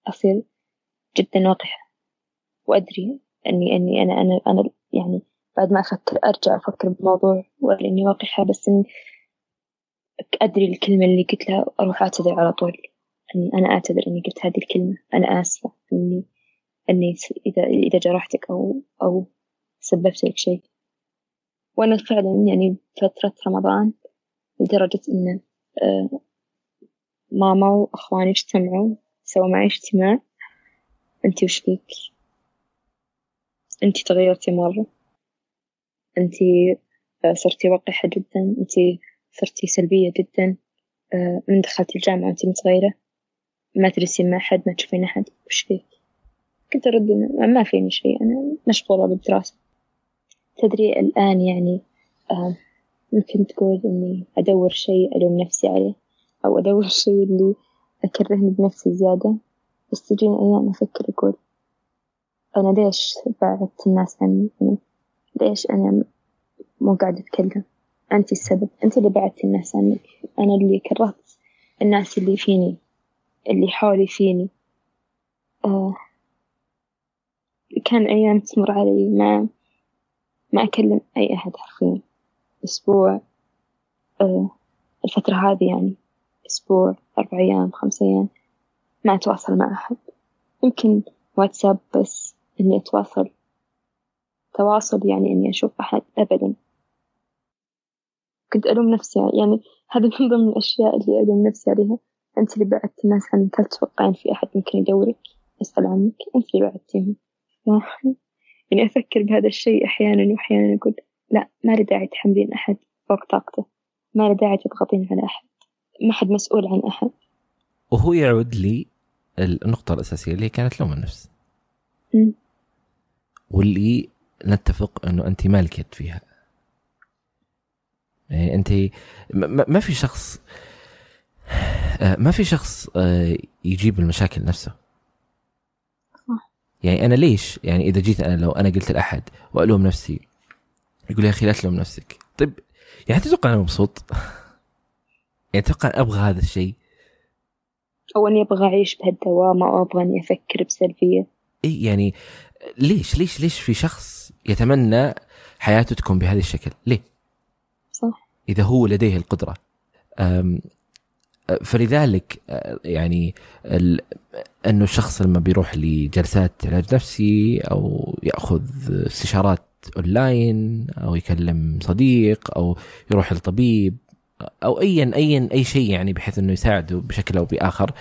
أصير جدا وقحة وأدري أني أني أنا أنا أنا يعني بعد ما أفكر أرجع أفكر بالموضوع ولا إني وقحة بس إني أدري الكلمة اللي قلتها أروح أعتذر على طول. إني أنا أعتذر إني قلت هذه الكلمة. أنا آسفة إني إني إذا إذا جرحتك أو أو سببت لك شيء. وأنا فعلا يعني فترة رمضان لدرجة إن آه، ماما وأخواني اجتمعوا سووا معي اجتماع. أنتي وش فيك؟ أنتي تغيرتي مرة. أنتي آه، صرتي وقحة جدا. أنتي صرتي سلبية جدا. آه، من دخلتي الجامعة أنتي متغيرة. ما تجلسين مع أحد ما تشوفين أحد. وش فيك؟ كنت أرد ما فيني شيء. أنا مشغولة بالدراسة. تدري الآن يعني ممكن تقول إني أدور شيء ألوم نفسي عليه أو أدور الشيء اللي أكرهني بنفسي زيادة. بس تجيني أيام أفكر أقول أنا ليش بعدت الناس عني؟ يعني ليش أنا مو قاعدة أتكلم؟ أنت السبب أنت اللي بعدتي الناس عنك أنا اللي كرهت الناس اللي فيني اللي حولي فيني. آه. كان أيام تمر علي ما ما أكلم أي أحد حرفيا. أسبوع آه الفترة هذه يعني أسبوع أربع أيام خمس أيام ما أتواصل مع أحد. يمكن واتساب بس إني أتواصل تواصل يعني إني أشوف أحد أبدا. كنت ألوم نفسي يعني هذا من ضمن الأشياء اللي ألوم نفسي عليها. أنت اللي بعدت الناس عنك هل تتوقعين في أحد ممكن يدورك؟ يسأل عنك. أنت اللي بعدتيهم. يعني أفكر بهذا الشيء أحيانا وأحيانا أقول لا ما لي داعي تحملين أحد فوق طاقته. ما لي داعي تضغطين على أحد. ما حد مسؤول عن أحد. وهو يعود لي النقطة الأساسية اللي كانت لوم النفس. م. واللي نتفق أنه أنت يد فيها. يعني أنت ما في شخص آه، ما في شخص آه، يجيب المشاكل نفسه. يعني أنا ليش؟ يعني إذا جيت أنا لو أنا قلت لأحد وألوم نفسي يقول يا أخي لا تلوم نفسك. طيب يعني تتوقع أنا مبسوط؟ يعني تتوقع أبغى هذا الشيء؟ أو أني أبغى أعيش بهالدوامة أو أبغى أني أفكر بسلبية؟ إي يعني ليش ليش ليش في شخص يتمنى حياته تكون بهذا الشكل؟ ليه؟ صح. إذا هو لديه القدرة. فلذلك يعني أنه الشخص لما بيروح لجلسات علاج نفسي أو يأخذ استشارات اونلاين أو يكلم صديق أو يروح لطبيب أو ايا ايا أي شيء يعني بحيث إنه يساعده بشكل أو بآخر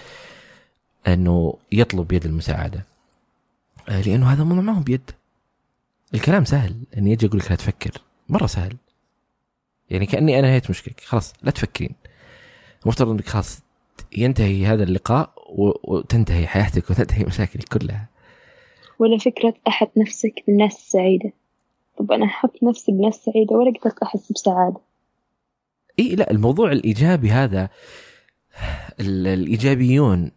إنه يطلب يد المساعدة. لأنه هذا الموضوع ما هو بيد. الكلام سهل. إني أجي أقول لك لا تفكر. مرة سهل. يعني كأني أنا نهيت مشكلتك خلاص لا تفكرين. المفترض إنك خلاص ينتهي هذا اللقاء وتنتهي حياتك وتنتهي مشاكلك كلها. ولا فكرة أحط نفسك بالناس السعيدة. طب أنا أحط نفسي بالناس السعيدة ولا قدرت أحس بسعادة؟ إي لا الموضوع الإيجابي هذا الإيجابيون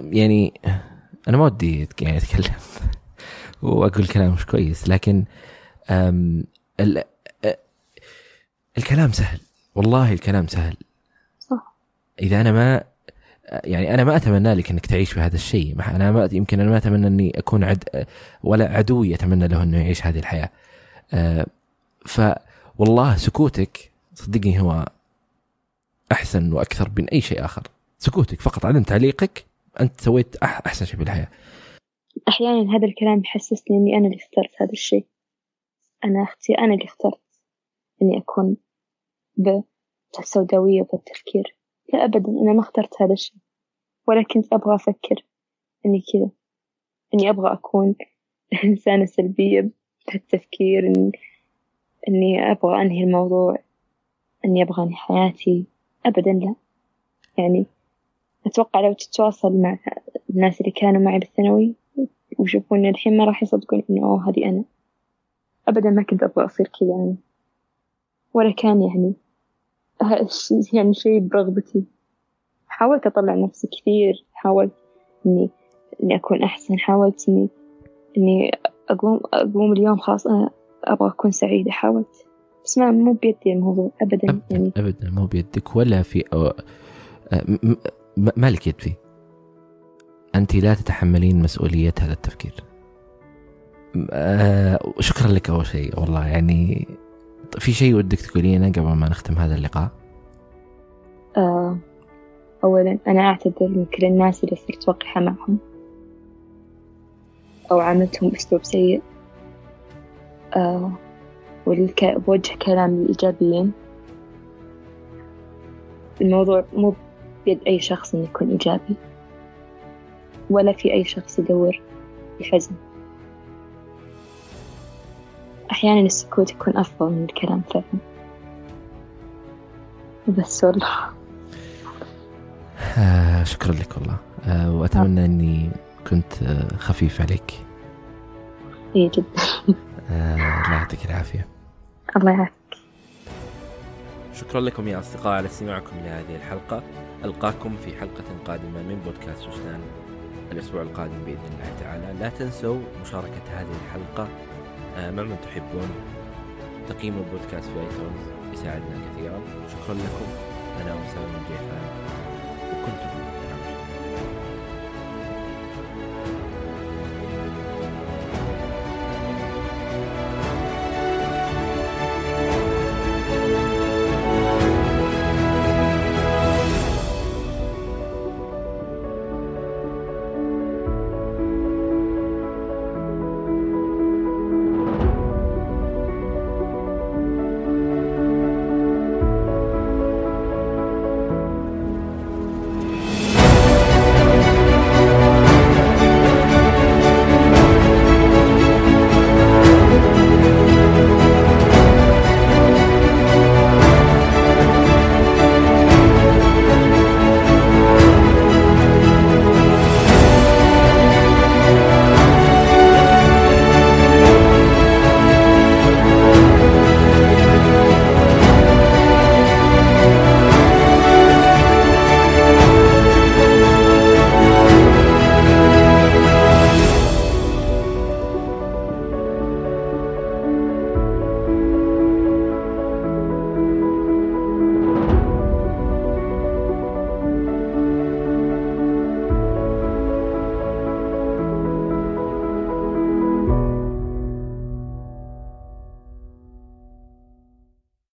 يعني أنا ما ودي يعني أتكلم وأقول كلام مش كويس لكن الكلام سهل والله الكلام سهل. صح. إذا أنا ما يعني أنا ما أتمنى لك إنك تعيش بهذا الشيء. أنا ما يمكن أنا ما أتمنى إني أكون عد ولا عدو يتمنى له إنه يعيش هذه الحياة. أه فوالله سكوتك صدقني هو أحسن وأكثر من أي شيء آخر. سكوتك فقط عدم تعليقك أنت سويت أحسن شيء في الحياة أحيانا هذا الكلام يحسسني إني أنا اللي اخترت هذا الشيء. أنا أختي أنا اللي اخترت إني أكون بالسوداوية بالتفكير. لا أبدا أنا ما اخترت هذا الشيء. ولا كنت أبغى أفكر إني كذا إني أبغى أكون إنسانة سلبية بالتفكير إني, إني أبغى أنهي الموضوع إني أبغى أنهي حياتي. أبدا لا. يعني أتوقع لو تتواصل مع الناس اللي كانوا معي بالثانوي ويشوفوني الحين ما راح يصدقون إنه أوه هذه أنا. أبدا ما كنت أبغى أصير كذا يعني. ولا كان يعني يعني شيء برغبتي. حاولت أطلع نفسي كثير حاولت إني إني أكون أحسن حاولت إني إني أقوم أقوم اليوم خلاص أنا أبغى أكون سعيدة حاولت. بس ما مو بيدي الموضوع أبدا يعني. أبدا مو بيدك ولا في أو ما لك يد فيه. أنت لا تتحملين مسؤولية هذا التفكير أه شكرا لك أول شيء والله يعني في شيء ودك تقولينه قبل ما نختم هذا اللقاء؟ آه أولا أنا أعتذر من كل الناس اللي صرت وقحة معهم أو عاملتهم بأسلوب سيء آه. بوجه كلامي إيجابيا الموضوع مو بيد أي شخص إنه يكون إيجابي ولا في أي شخص يدور بحزن أحيانا السكوت يكون أفضل من الكلام فعلا. بس والله. آه شكرا لك والله. آه وأتمنى آه. أني كنت آه خفيف عليك. إيه جدا. الله يعطيك العافية. الله يعافيك. شكرا لكم يا أصدقاء على استماعكم لهذه الحلقة. ألقاكم في حلقة قادمة من بودكاست وجدان الأسبوع القادم بإذن الله تعالى. لا تنسوا مشاركة هذه الحلقة مع من تحبون تقييم البودكاست في ايتونز يساعدنا كثيرا. شكرا لكم. أنا اسامه الجيفان وكنتم